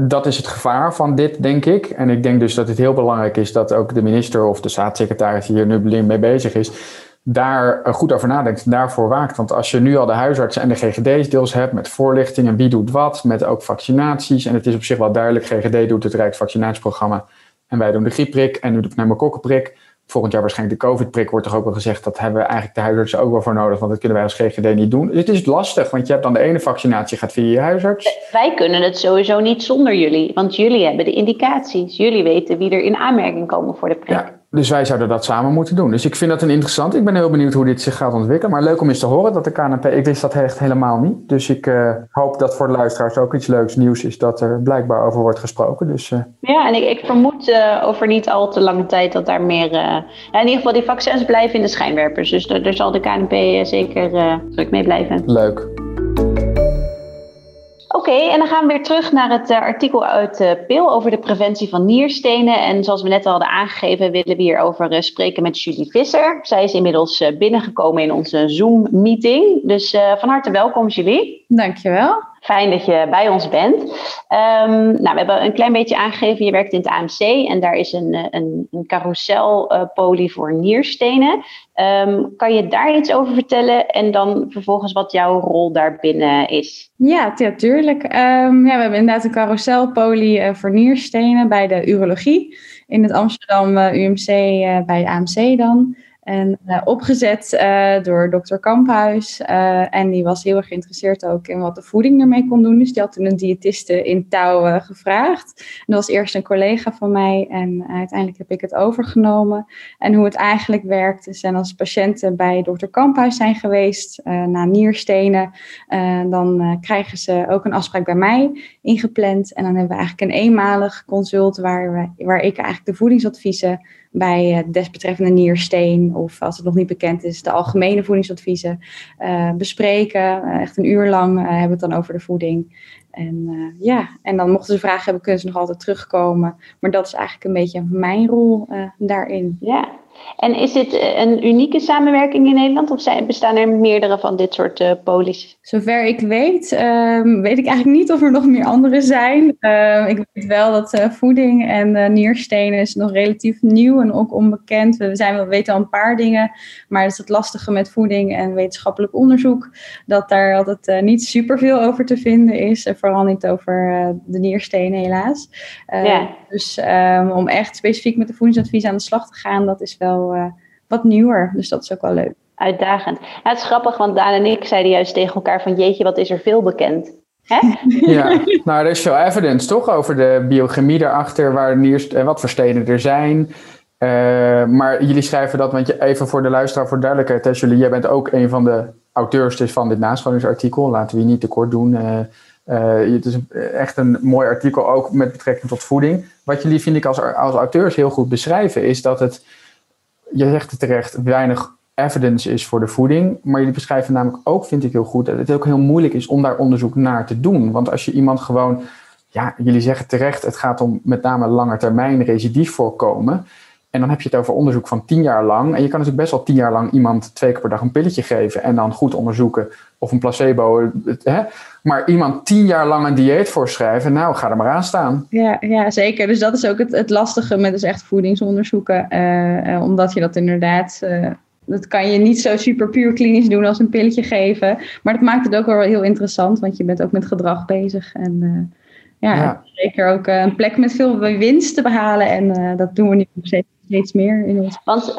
dat is het gevaar van dit, denk ik. En ik denk dus dat het heel belangrijk is dat ook de minister of de staatssecretaris hier nu mee bezig is, daar eh, goed over nadenkt daarvoor waakt. Want als je nu al de huisartsen en de GGD's deels hebt met voorlichting en wie doet wat, met ook vaccinaties. En het is op zich wel duidelijk, GGD doet het Rijksvaccinatieprogramma en wij doen de griepprik en nu de pneumokokkenprik. Volgend jaar waarschijnlijk de COVID-prik wordt toch ook wel gezegd, dat hebben we eigenlijk de huisartsen ook wel voor nodig, want dat kunnen wij als GGD niet doen. Het is lastig, want je hebt dan de ene vaccinatie gaat via je huisarts. Wij kunnen het sowieso niet zonder jullie, want jullie hebben de indicaties. Jullie weten wie er in aanmerking komen voor de prik. Ja. Dus wij zouden dat samen moeten doen. Dus ik vind dat een interessant. Ik ben heel benieuwd hoe dit zich gaat ontwikkelen. Maar leuk om eens te horen dat de KNP... Ik wist dat echt helemaal niet. Dus ik uh, hoop dat voor de luisteraars ook iets leuks nieuws is... dat er blijkbaar over wordt gesproken. Dus, uh... Ja, en ik, ik vermoed uh, over niet al te lange tijd dat daar meer... in ieder geval die vaccins blijven in de schijnwerpers. Dus daar zal de KNP zeker druk mee blijven. Leuk. Oké, en dan gaan we weer terug naar het uh, artikel uit uh, PIL over de preventie van nierstenen. En zoals we net al hadden aangegeven, willen we hierover uh, spreken met Julie Visser. Zij is inmiddels binnengekomen in onze Zoom-meeting. Dus van harte welkom, Julie. Dankjewel. Fijn dat je bij ons bent. Um, nou, we hebben een klein beetje aangegeven, je werkt in het AMC en daar is een, een, een carouselpolie uh, voor nierstenen. Um, kan je daar iets over vertellen en dan vervolgens wat jouw rol daarbinnen is? Ja, natuurlijk. Um, ja, we hebben inderdaad een carouselpolie uh, voor nierstenen bij de urologie in het Amsterdam uh, UMC bij AMC dan. En uh, opgezet uh, door dokter Kamphuis. Uh, en die was heel erg geïnteresseerd ook in wat de voeding ermee kon doen. Dus die had toen een diëtiste in touw gevraagd. En dat was eerst een collega van mij. En uiteindelijk heb ik het overgenomen. En hoe het eigenlijk werkt is en als patiënten bij dokter Kamphuis zijn geweest na nierstenen. dan krijgen ze ook een afspraak bij mij ingepland. En dan hebben we eigenlijk een eenmalig consult waar, we, waar ik eigenlijk de voedingsadviezen bij uh, desbetreffende niersteen of als het nog niet bekend is, de algemene voedingsadviezen uh, bespreken. Uh, echt een uur lang hebben we het dan over de voeding. En ja, en dan mochten ze vragen hebben, kunnen ze nog altijd terugkomen. Maar dat is eigenlijk een beetje mijn rol daarin. Ja, en is dit eh, een unieke samenwerking in Nederland of zijn, bestaan er meerdere van dit soort uh, polies? Zover ik weet, um, weet ik eigenlijk niet of er nog meer andere zijn. Uh, ik weet wel dat uh, voeding en nierstenen is nog relatief nieuw en ook onbekend. We, zijn, we weten al een paar dingen, maar dat is het lastige met voeding en wetenschappelijk onderzoek. Dat daar altijd niet superveel over te vinden is. En vooral niet over de nierstenen helaas. Ja. Dus um, om echt specifiek met de voedingsadvies aan de slag te gaan, dat is wel uh, wat nieuwer. Dus dat is ook wel leuk. Uitdagend. Ja, het is grappig, want Daan en ik zeiden juist tegen elkaar van jeetje, wat is er veel bekend. Hè? [laughs] Ja, nou er is veel evidence toch over de biochemie daarachter, waar nierst, en wat voor stenen er zijn. Uh, maar jullie schrijven dat, want je, even voor de luisteraar, voor duidelijkheid, hè, jullie, jij bent ook een van de auteurs dus van dit nascholingsartikel. Laten we je niet tekort doen. Uh, uh, het is echt een mooi artikel, ook met betrekking tot voeding. Wat jullie, vind ik, als, als auteurs heel goed beschrijven, is dat het, je zegt het terecht, weinig evidence is voor de voeding. Maar jullie beschrijven namelijk ook, vind ik heel goed, dat het ook heel moeilijk is om daar onderzoek naar te doen. Want als je iemand gewoon, ja, jullie zeggen terecht, het gaat om met name langetermijn recidief voorkomen. En dan heb je het over onderzoek van tien jaar lang. En je kan natuurlijk best wel tien jaar lang iemand twee keer per dag een pilletje geven. En dan goed onderzoeken of een placebo. Hè? Maar iemand tien jaar lang een dieet voorschrijven, nou ga er maar aan staan. Ja, ja zeker. Dus dat is ook het, het lastige met dus echt voedingsonderzoeken. Uh, omdat je dat inderdaad uh, dat kan je niet zo super puur klinisch doen als een pilletje geven. Maar dat maakt het ook wel heel interessant, want je bent ook met gedrag bezig. En uh, ja, ja. zeker ook een plek met veel winst te behalen. En dat doen we nu steeds, steeds meer. In ons. Want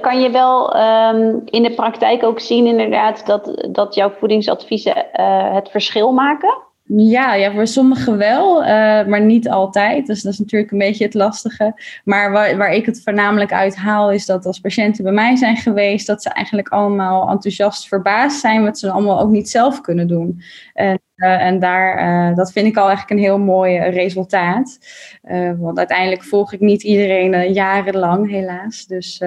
kan je wel um, in de praktijk ook zien inderdaad dat, dat jouw voedingsadviezen het verschil maken? Ja, ja, voor sommigen wel, uh, maar niet altijd. Dus dat is natuurlijk een beetje het lastige. Maar waar, waar ik het voornamelijk uit haal, is dat als patiënten bij mij zijn geweest, dat ze eigenlijk allemaal enthousiast verbaasd zijn wat ze allemaal ook niet zelf kunnen doen. En en daar, uh, dat vind ik al eigenlijk een heel mooi resultaat. Uh, want uiteindelijk volg ik niet iedereen jarenlang, helaas. Dus,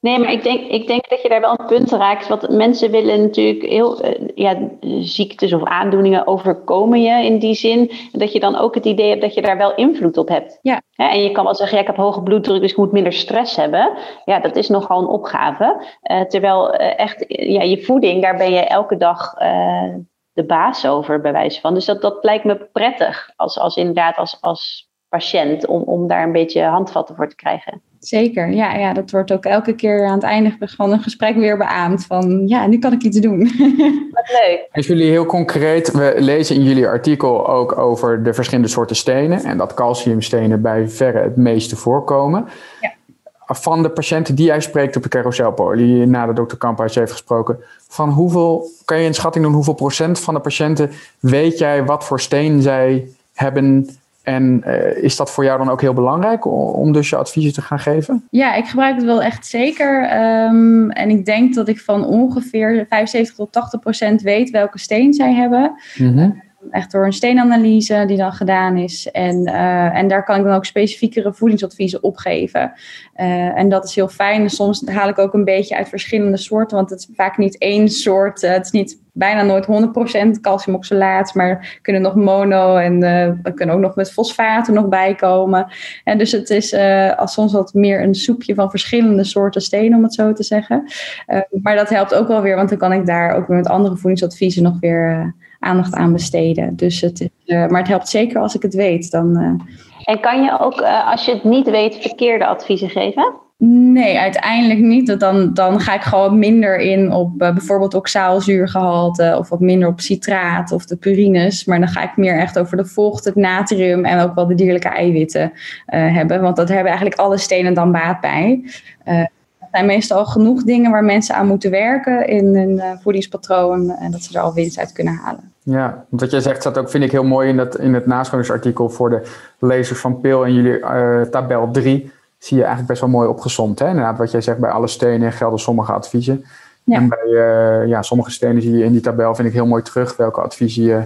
nee, maar ik denk, ik denk dat je daar wel een punt raakt. Want mensen willen natuurlijk heel ja, ziektes of aandoeningen overkomen je in die zin. Dat je dan ook het idee hebt dat je daar wel invloed op hebt. Ja. en je kan wel zeggen, ja, ik heb hoge bloeddruk, dus ik moet minder stress hebben. Ja, dat is nogal een opgave. terwijl echt, ja, je voeding, daar ben je elke dag de baas over, bij wijze van. Dus dat, dat lijkt me prettig, als, als inderdaad als, als patiënt, om, om daar een beetje handvatten voor te krijgen. Zeker, ja, ja, dat wordt ook elke keer aan het einde van een gesprek weer beaamd. Van ja, nu kan ik iets doen. [laughs] Wat leuk. Als jullie heel concreet, we lezen in jullie artikel ook over de verschillende soorten stenen. En dat calciumstenen bij verre het meeste voorkomen. Ja van de patiënten die jij spreekt op de carouselpolie, na de dokter Kamphuis heeft gesproken, van hoeveel, kan je een schatting doen, hoeveel procent van de patiënten weet jij wat voor steen zij hebben en uh, is dat voor jou dan ook heel belangrijk om dus je adviezen te gaan geven? Ja, ik gebruik het wel echt zeker. Um, en ik denk dat ik van ongeveer 75 tot 80 procent weet welke steen zij hebben. Mm -hmm echt door een steenanalyse die dan gedaan is. En, uh, en daar kan ik dan ook specifiekere voedingsadviezen op geven. Uh, en dat is heel fijn. Soms haal ik ook een beetje uit verschillende soorten, want het is vaak niet één soort. Uh, het is niet bijna nooit 100% calciumoxalaat, maar kunnen nog mono en we kunnen ook nog met fosfaten nog bijkomen. En dus het is als soms wat meer een soepje van verschillende soorten stenen, om het zo te zeggen. maar dat helpt ook wel weer, want dan kan ik daar ook weer met andere voedingsadviezen nog weer aandacht aan besteden. Dus het is, uh, maar het helpt zeker als ik het weet. Dan, uh... En kan je ook, uh, als je het niet weet, verkeerde adviezen geven? Nee, uiteindelijk niet. Dan, dan ga ik gewoon minder in op bijvoorbeeld oxaalzuurgehalte of wat minder op citraat of de purines. Maar dan ga ik meer echt over de vocht, het natrium en ook wel de dierlijke eiwitten hebben. Want dat hebben eigenlijk alle stenen dan baat bij zijn meestal genoeg dingen waar mensen aan moeten werken in hun uh, voedingspatroon en dat ze er al winst uit kunnen halen. Ja, wat jij zegt staat ook, vind ik heel mooi in, dat, in het nascholingsartikel voor de lezers van PIL en jullie uh, tabel 3 zie je eigenlijk best wel mooi opgezomd. Hè? Inderdaad, wat jij zegt, bij alle stenen gelden sommige adviezen. Ja. En bij uh, ja, sommige stenen zie je in die tabel, vind ik heel mooi terug, welke adviezen je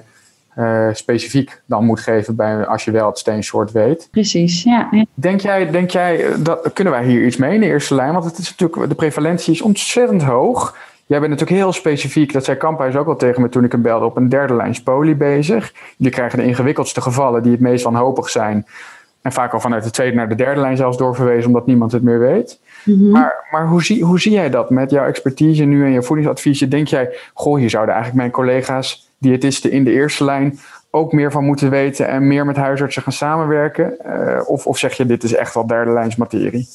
uh, specifiek dan moet geven bij, als je wel het steensoort weet. Precies, ja. Denk jij, denk jij dat, kunnen wij hier iets mee in de eerste lijn? Want het is natuurlijk, de prevalentie is ontzettend hoog. Jij bent natuurlijk heel specifiek, dat zei Kamphuis ook al tegen me toen ik hem belde, op een derde lijn poli bezig. Die krijgen de ingewikkeldste gevallen die het meest wanhopig zijn. En vaak al vanuit de tweede naar de derde lijn zelfs doorverwezen, omdat niemand het meer weet. Mm-hmm. Maar, maar hoe, zie, hoe zie jij dat met jouw expertise nu en je voedingsadviezen? Denk jij, goh, hier zouden eigenlijk mijn collega's, diëtisten in de eerste lijn, ook meer van moeten weten en meer met huisartsen gaan samenwerken? Uh, of, of zeg je, dit is echt wel derde lijns materie?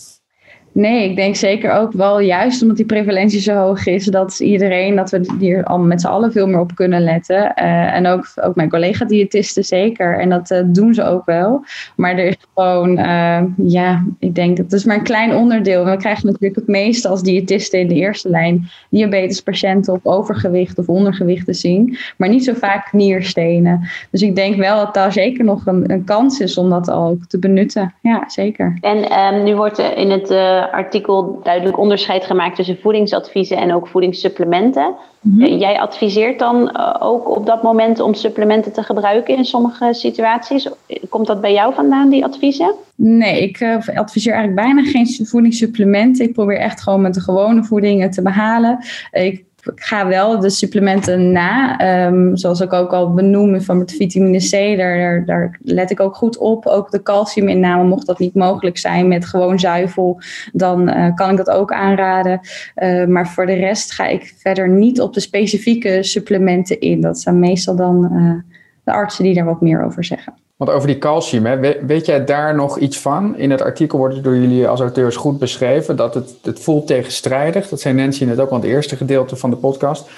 Nee, ik denk zeker ook wel juist omdat die prevalentie zo hoog is, dat iedereen, dat we hier al met z'n allen veel meer op kunnen letten. Uh, en ook, ook mijn collega-diëtisten zeker. En dat uh, doen ze ook wel. Maar er is gewoon, uh, ja, ik denk, het is maar een klein onderdeel. We krijgen natuurlijk het meeste als diëtisten in de eerste lijn diabetespatiënten op overgewicht of ondergewicht te zien. Maar niet zo vaak nierstenen. Dus ik denk wel dat daar zeker nog een, een kans is om dat ook te benutten. Ja, zeker. En um, nu wordt in het artikel duidelijk onderscheid gemaakt tussen voedingsadviezen en ook voedingssupplementen. Mm Jij adviseert dan eh, ook op dat moment om supplementen te gebruiken in sommige situaties. Komt dat bij jou vandaan, die adviezen? Nee, ik uh, adviseer eigenlijk bijna geen voedingssupplementen. Ik probeer echt gewoon met de gewone voedingen te behalen. Ik ik ga wel de supplementen na. Um, zoals ik ook al benoem van het vitamine C, daar, daar, let ik ook goed op. Ook de calciuminname, mocht dat niet mogelijk zijn met gewoon zuivel, dan uh, kan ik dat ook aanraden. Uh, maar voor de rest ga ik verder niet op de specifieke supplementen in. Dat zijn meestal dan uh, de artsen die daar wat meer over zeggen. Want over die calcium, hè, weet, weet jij daar nog iets van? In het artikel wordt het door jullie als auteurs goed beschreven dat het, het voelt tegenstrijdig. Dat zei Nancy net ook al het eerste gedeelte van de podcast.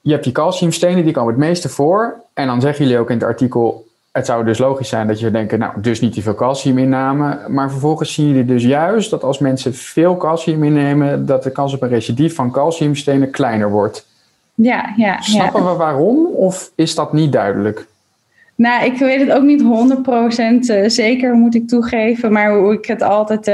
Je hebt die calciumstenen, die komen het meeste voor. En dan zeggen jullie ook in het artikel, het zou dus logisch zijn dat je denkt, nou, dus niet te veel calcium innemen. Maar vervolgens zien jullie dus juist dat als mensen veel calcium innemen, dat de kans op een recidief van calciumstenen kleiner wordt. Ja, ja. Snappen ja. we waarom of is dat niet duidelijk? Nou, ik weet het ook niet 100% uh, zeker, moet ik toegeven. Maar hoe ik het altijd,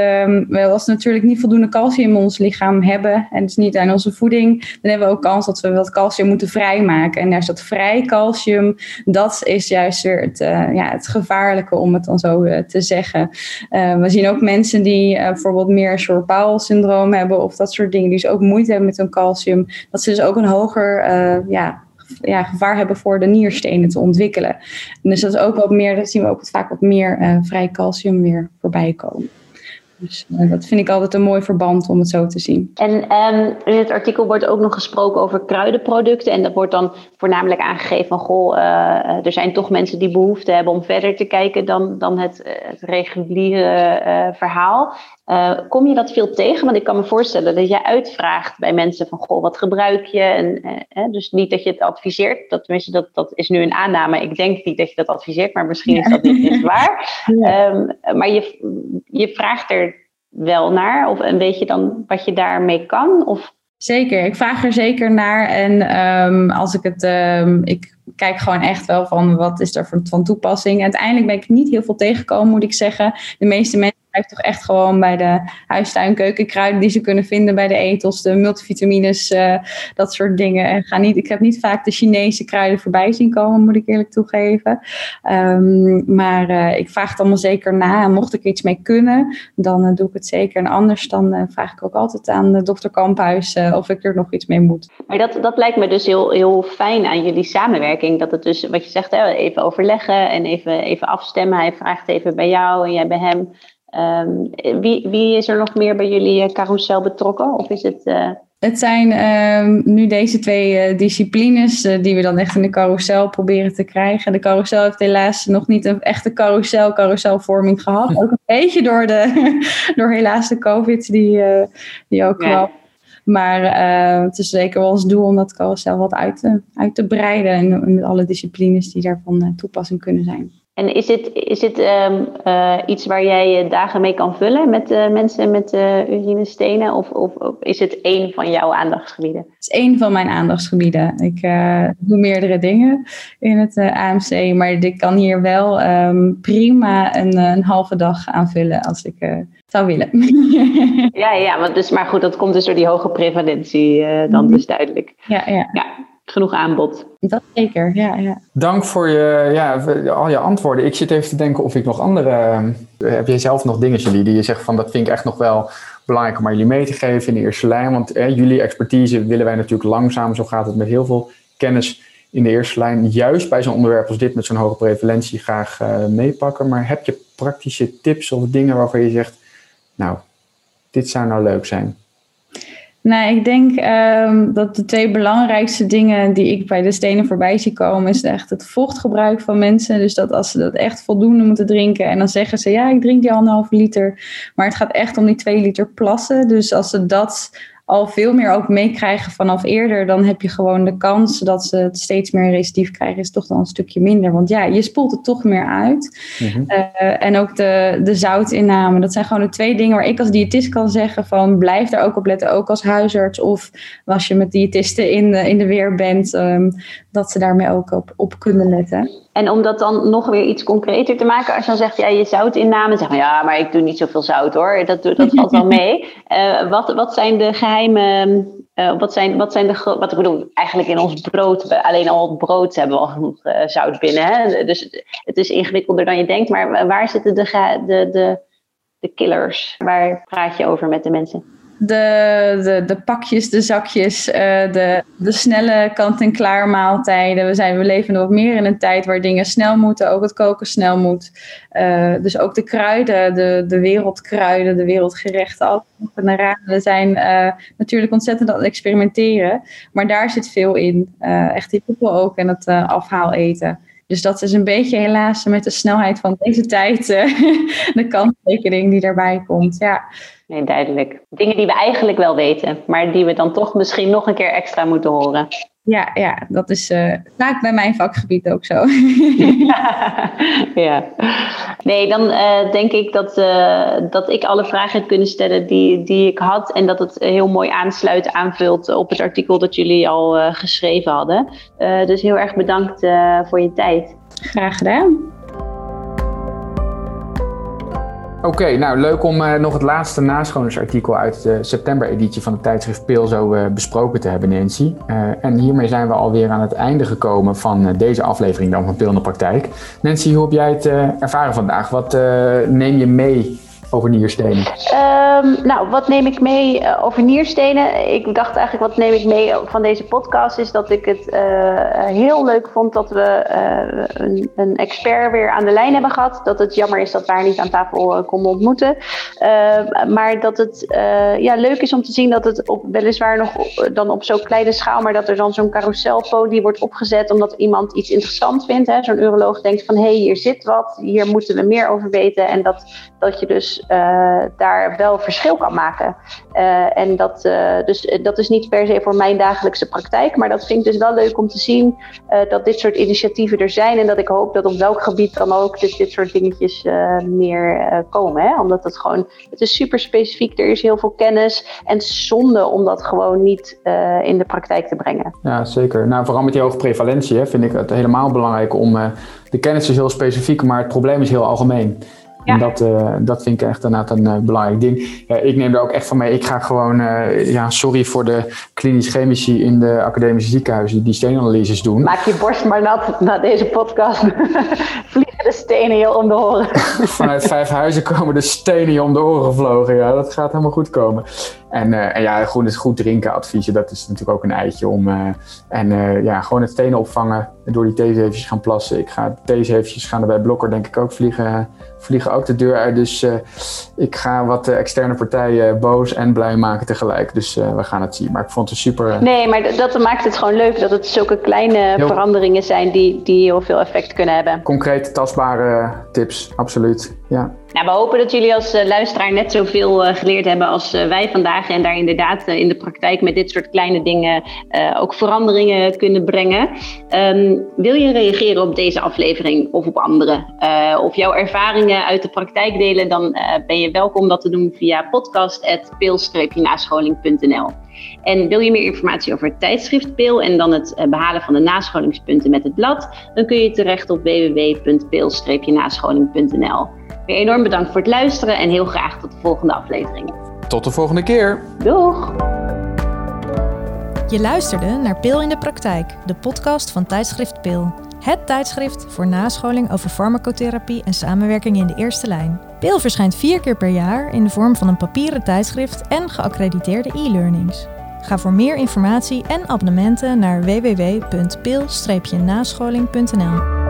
uh, als we natuurlijk niet voldoende calcium in ons lichaam hebben, en dus niet aan onze voeding, dan hebben we ook kans dat we wat calcium moeten vrijmaken. En juist dat vrij calcium, dat is juist weer het, uh, ja, het gevaarlijke, om het dan zo uh, te zeggen. we zien ook mensen die bijvoorbeeld meer short syndroom hebben, of dat soort dingen, die dus ook moeite hebben met hun calcium, dat ze dus ook een hoger, ja, ja, gevaar hebben voor de nierstenen te ontwikkelen. En dus dat is ook wat meer, dat zien we ook vaak wat meer uh, vrij calcium weer voorbij komen. Dus uh, dat vind ik altijd een mooi verband om het zo te zien. En um, in het artikel wordt ook nog gesproken over kruidenproducten. En dat wordt dan voornamelijk aangegeven van... goh, uh, er zijn toch mensen die behoefte hebben om verder te kijken... dan, dan het, het reguliere verhaal. Kom je dat veel tegen? Want ik kan me voorstellen dat je uitvraagt bij mensen van goh, wat gebruik je? En, dus niet dat je het adviseert. Dat, tenminste, dat, dat is nu een aanname. Ik denk niet dat je dat adviseert, maar misschien ja. is dat niet, niet [laughs] waar. Ja. Um, maar je, je vraagt er wel naar. Of en weet je dan wat je daarmee kan? Of Zeker, ik vraag er zeker naar. En um, als ik het, um, ik kijk gewoon echt wel van wat is er van, van toepassing. Uiteindelijk ben ik niet heel veel tegengekomen, moet ik zeggen. De meeste mensen blijven toch echt gewoon bij de huistuin, keukenkruiden die ze kunnen vinden bij de etels, de multivitamines, uh, dat soort dingen. En ga niet, ik heb niet vaak de Chinese kruiden voorbij zien komen, moet ik eerlijk toegeven. Um, maar uh, ik vraag het allemaal zeker na. Mocht ik iets mee kunnen, dan uh, doe ik het zeker. En anders dan vraag ik ook altijd aan de dokter Kamphuis of ik er nog iets mee moet. Maar dat, dat lijkt me dus heel, heel fijn aan jullie samenwerking. Dat het dus, wat je zegt, hè, even overleggen en even, even afstemmen. Hij vraagt even bij jou en jij bij hem. Um, wie, wie is er nog meer bij jullie carousel betrokken? Of is het... Uh... Het zijn um, nu deze twee uh, disciplines die we dan echt in de carousel proberen te krijgen. De carousel heeft helaas nog niet een echte carousel, carouselvorming gehad. Ook een beetje door, de, [laughs] door helaas de COVID die, die ook ja. wel maar het is zeker wel ons doel om dat carousel wat uit te, uit te breiden. En met alle disciplines die daarvan toepassing kunnen zijn. En is dit, is dit um, uh, iets waar jij je dagen mee kan vullen met mensen met urinestenen? Of, of, of, is het één van jouw aandachtsgebieden? Het is één van mijn aandachtsgebieden. Ik doe meerdere dingen in het AMC. Maar ik kan hier wel um, prima een, een halve dag aanvullen als ik zou willen. [laughs] ja, ja maar, dus, maar goed, dat komt dus door die hoge prevalentie uh, dan dus duidelijk. Ja, ja. ja, genoeg aanbod. Dat zeker, ja. ja. Dank voor je, ja, al je antwoorden. Ik zit even te denken of ik nog andere... Uh, heb jij zelf nog dingen, jullie, die je zegt van dat vind ik echt nog wel belangrijk om aan jullie mee te geven in de eerste lijn? Want eh, jullie expertise willen wij natuurlijk langzaam, zo gaat het met heel veel kennis in de eerste lijn, juist bij zo'n onderwerp als dit met zo'n hoge prevalentie graag uh, meepakken. Maar heb je praktische tips of dingen waarvan je zegt, nou, dit zou nou leuk zijn? Nou, ik denk um, dat de twee belangrijkste dingen die ik bij de stenen voorbij zie komen, is echt het vochtgebruik van mensen. Dus dat als ze dat echt voldoende moeten drinken en dan zeggen ze, ja, ik drink die anderhalve liter. Maar het gaat echt om die twee liter plassen. Dus als ze dat al veel meer ook meekrijgen vanaf eerder, dan heb je gewoon de kans dat ze het steeds meer recidief krijgen, is toch dan een stukje minder. Want ja, je spoelt het toch meer uit. Mm-hmm. Uh, en ook de, de zoutinname. Dat zijn gewoon de twee dingen waar ik als diëtist kan zeggen van blijf daar ook op letten, ook als huisarts of als je met diëtisten in de, in de weer bent, um, dat ze daarmee ook op, op kunnen letten. En om dat dan nog weer iets concreter te maken, als je dan zegt, ja, je zoutinname, zeg maar, ja, maar ik doe niet zoveel zout hoor, dat, dat valt wel mee. Uh, [laughs] wat, wat zijn de uh, wat, zijn, wat zijn de, wat ik bedoel, eigenlijk in ons brood, alleen al het brood hebben we al genoeg uh, zout binnen, hè? dus het is ingewikkelder dan je denkt, maar waar zitten de, de, de, de killers? Waar praat je over met de mensen? De, de, de pakjes, de zakjes, uh, de, de snelle kant-en-klaar maaltijden. We, zijn, we leven wat meer in een tijd waar dingen snel moeten, ook het koken snel moet. Uh, dus ook de kruiden, de, de wereldkruiden, de wereldgerechten, alle raden zijn uh, natuurlijk ontzettend aan het experimenteren. Maar daar zit veel in. echt die poepel ook en het afhaal eten. Dus dat is een beetje helaas met de snelheid van deze tijd [laughs] de kanttekening die daarbij komt. Ja. Nee, duidelijk. Dingen die we eigenlijk wel weten, maar die we dan toch misschien nog een keer extra moeten horen. Ja, ja dat is uh, vaak bij mijn vakgebied ook zo. [laughs] [laughs] ja. Nee, dan uh, denk ik dat, uh, dat ik alle vragen heb kunnen stellen die, die ik had. En dat het heel mooi aansluit, aanvult op het artikel dat jullie al geschreven hadden. dus heel erg bedankt voor je tijd. Graag gedaan. Oké, nou leuk om uh, nog het laatste nascholingsartikel uit de september-editie van het tijdschrift Pil zo uh, besproken te hebben, Nancy. Uh, en hiermee zijn we alweer aan het einde gekomen van deze aflevering van Pil in de Praktijk. Nancy, hoe heb jij het ervaren vandaag? Wat neem je mee over nierstenen? Um, nou, wat neem ik mee uh, over nierstenen? Ik dacht eigenlijk, wat neem ik mee van deze podcast? Is dat ik het uh, heel leuk vond dat we uh, een, een, expert weer aan de lijn hebben gehad. Dat het jammer is dat we haar niet aan tafel konden ontmoeten. Ehm, maar dat het ja, leuk is om te zien dat het op, weliswaar nog dan op zo'n kleine schaal, maar dat er dan zo'n carouselpodie wordt opgezet omdat iemand iets interessant vindt. Zo'n uroloog denkt van hé, hey, hier zit wat, hier moeten we meer over weten. En dat, dat je dus uh, daar wel verschil kan maken. Uh, en dat, uh, dus, dat is niet per se voor mijn dagelijkse praktijk, maar dat vind ik dus wel leuk om te zien dat dit soort initiatieven er zijn. En dat ik hoop dat op welk gebied dan ook dit, dit soort dingetjes meer komen. Hè? Omdat het gewoon, het is super specifiek, er is heel veel kennis. En zonde om dat gewoon niet in de praktijk te brengen. Ja, zeker. Nou, vooral met die hoge prevalentie vind ik het helemaal belangrijk om. de kennis is heel specifiek, maar het probleem is heel algemeen. En dat, uh, dat vind ik echt inderdaad een uh, belangrijk ding. Uh, ik neem er ook echt van mee. Ik ga gewoon, ja, sorry voor de klinisch chemici in de academische ziekenhuizen die steenanalyses doen. Maak je borst maar nat na deze podcast. [laughs] Vliegen de stenen je om de oren. Vanuit vijf huizen komen de stenen je om de oren gevlogen. Ja, dat gaat helemaal goed komen. En, uh, en ja, gewoon het goed drinken adviezen, dat is natuurlijk ook een eitje om. Uh, en uh, ja, gewoon het stenen opvangen. Door die theezeventjes gaan plassen. Ik ga theezeventjes gaan er bij Blokker denk ik ook vliegen, vliegen ook de deur uit. Dus ik ga wat externe partijen boos en blij maken tegelijk. Dus we gaan het zien. Maar ik vond het super. Nee, maar dat maakt het gewoon leuk dat het zulke kleine veranderingen zijn die, die heel veel effect kunnen hebben. Concrete, tastbare tips, absoluut. Ja. Nou, we hopen dat jullie als uh, luisteraar net zoveel uh, geleerd hebben als uh, wij vandaag. En daar inderdaad in de praktijk met dit soort kleine dingen ook veranderingen kunnen brengen. Um, wil je reageren op deze aflevering of op andere? of jouw ervaringen uit de praktijk delen? Dan ben je welkom dat te doen via podcast.peel-nascholing.nl. En wil je meer informatie over het tijdschrift Peel en dan het behalen van de nascholingspunten met het blad? Dan kun je terecht op www.peel-nascholing.nl. Weer enorm bedankt voor het luisteren en heel graag tot de volgende aflevering. Tot de volgende keer. Doeg! Je luisterde naar Pil in de Praktijk, de podcast van tijdschrift Pil. Het tijdschrift voor nascholing over farmacotherapie en samenwerking in de eerste lijn. Pil verschijnt vier keer per jaar in de vorm van een papieren tijdschrift en geaccrediteerde e-learnings. Ga voor meer informatie en abonnementen naar www.pil-nascholing.nl.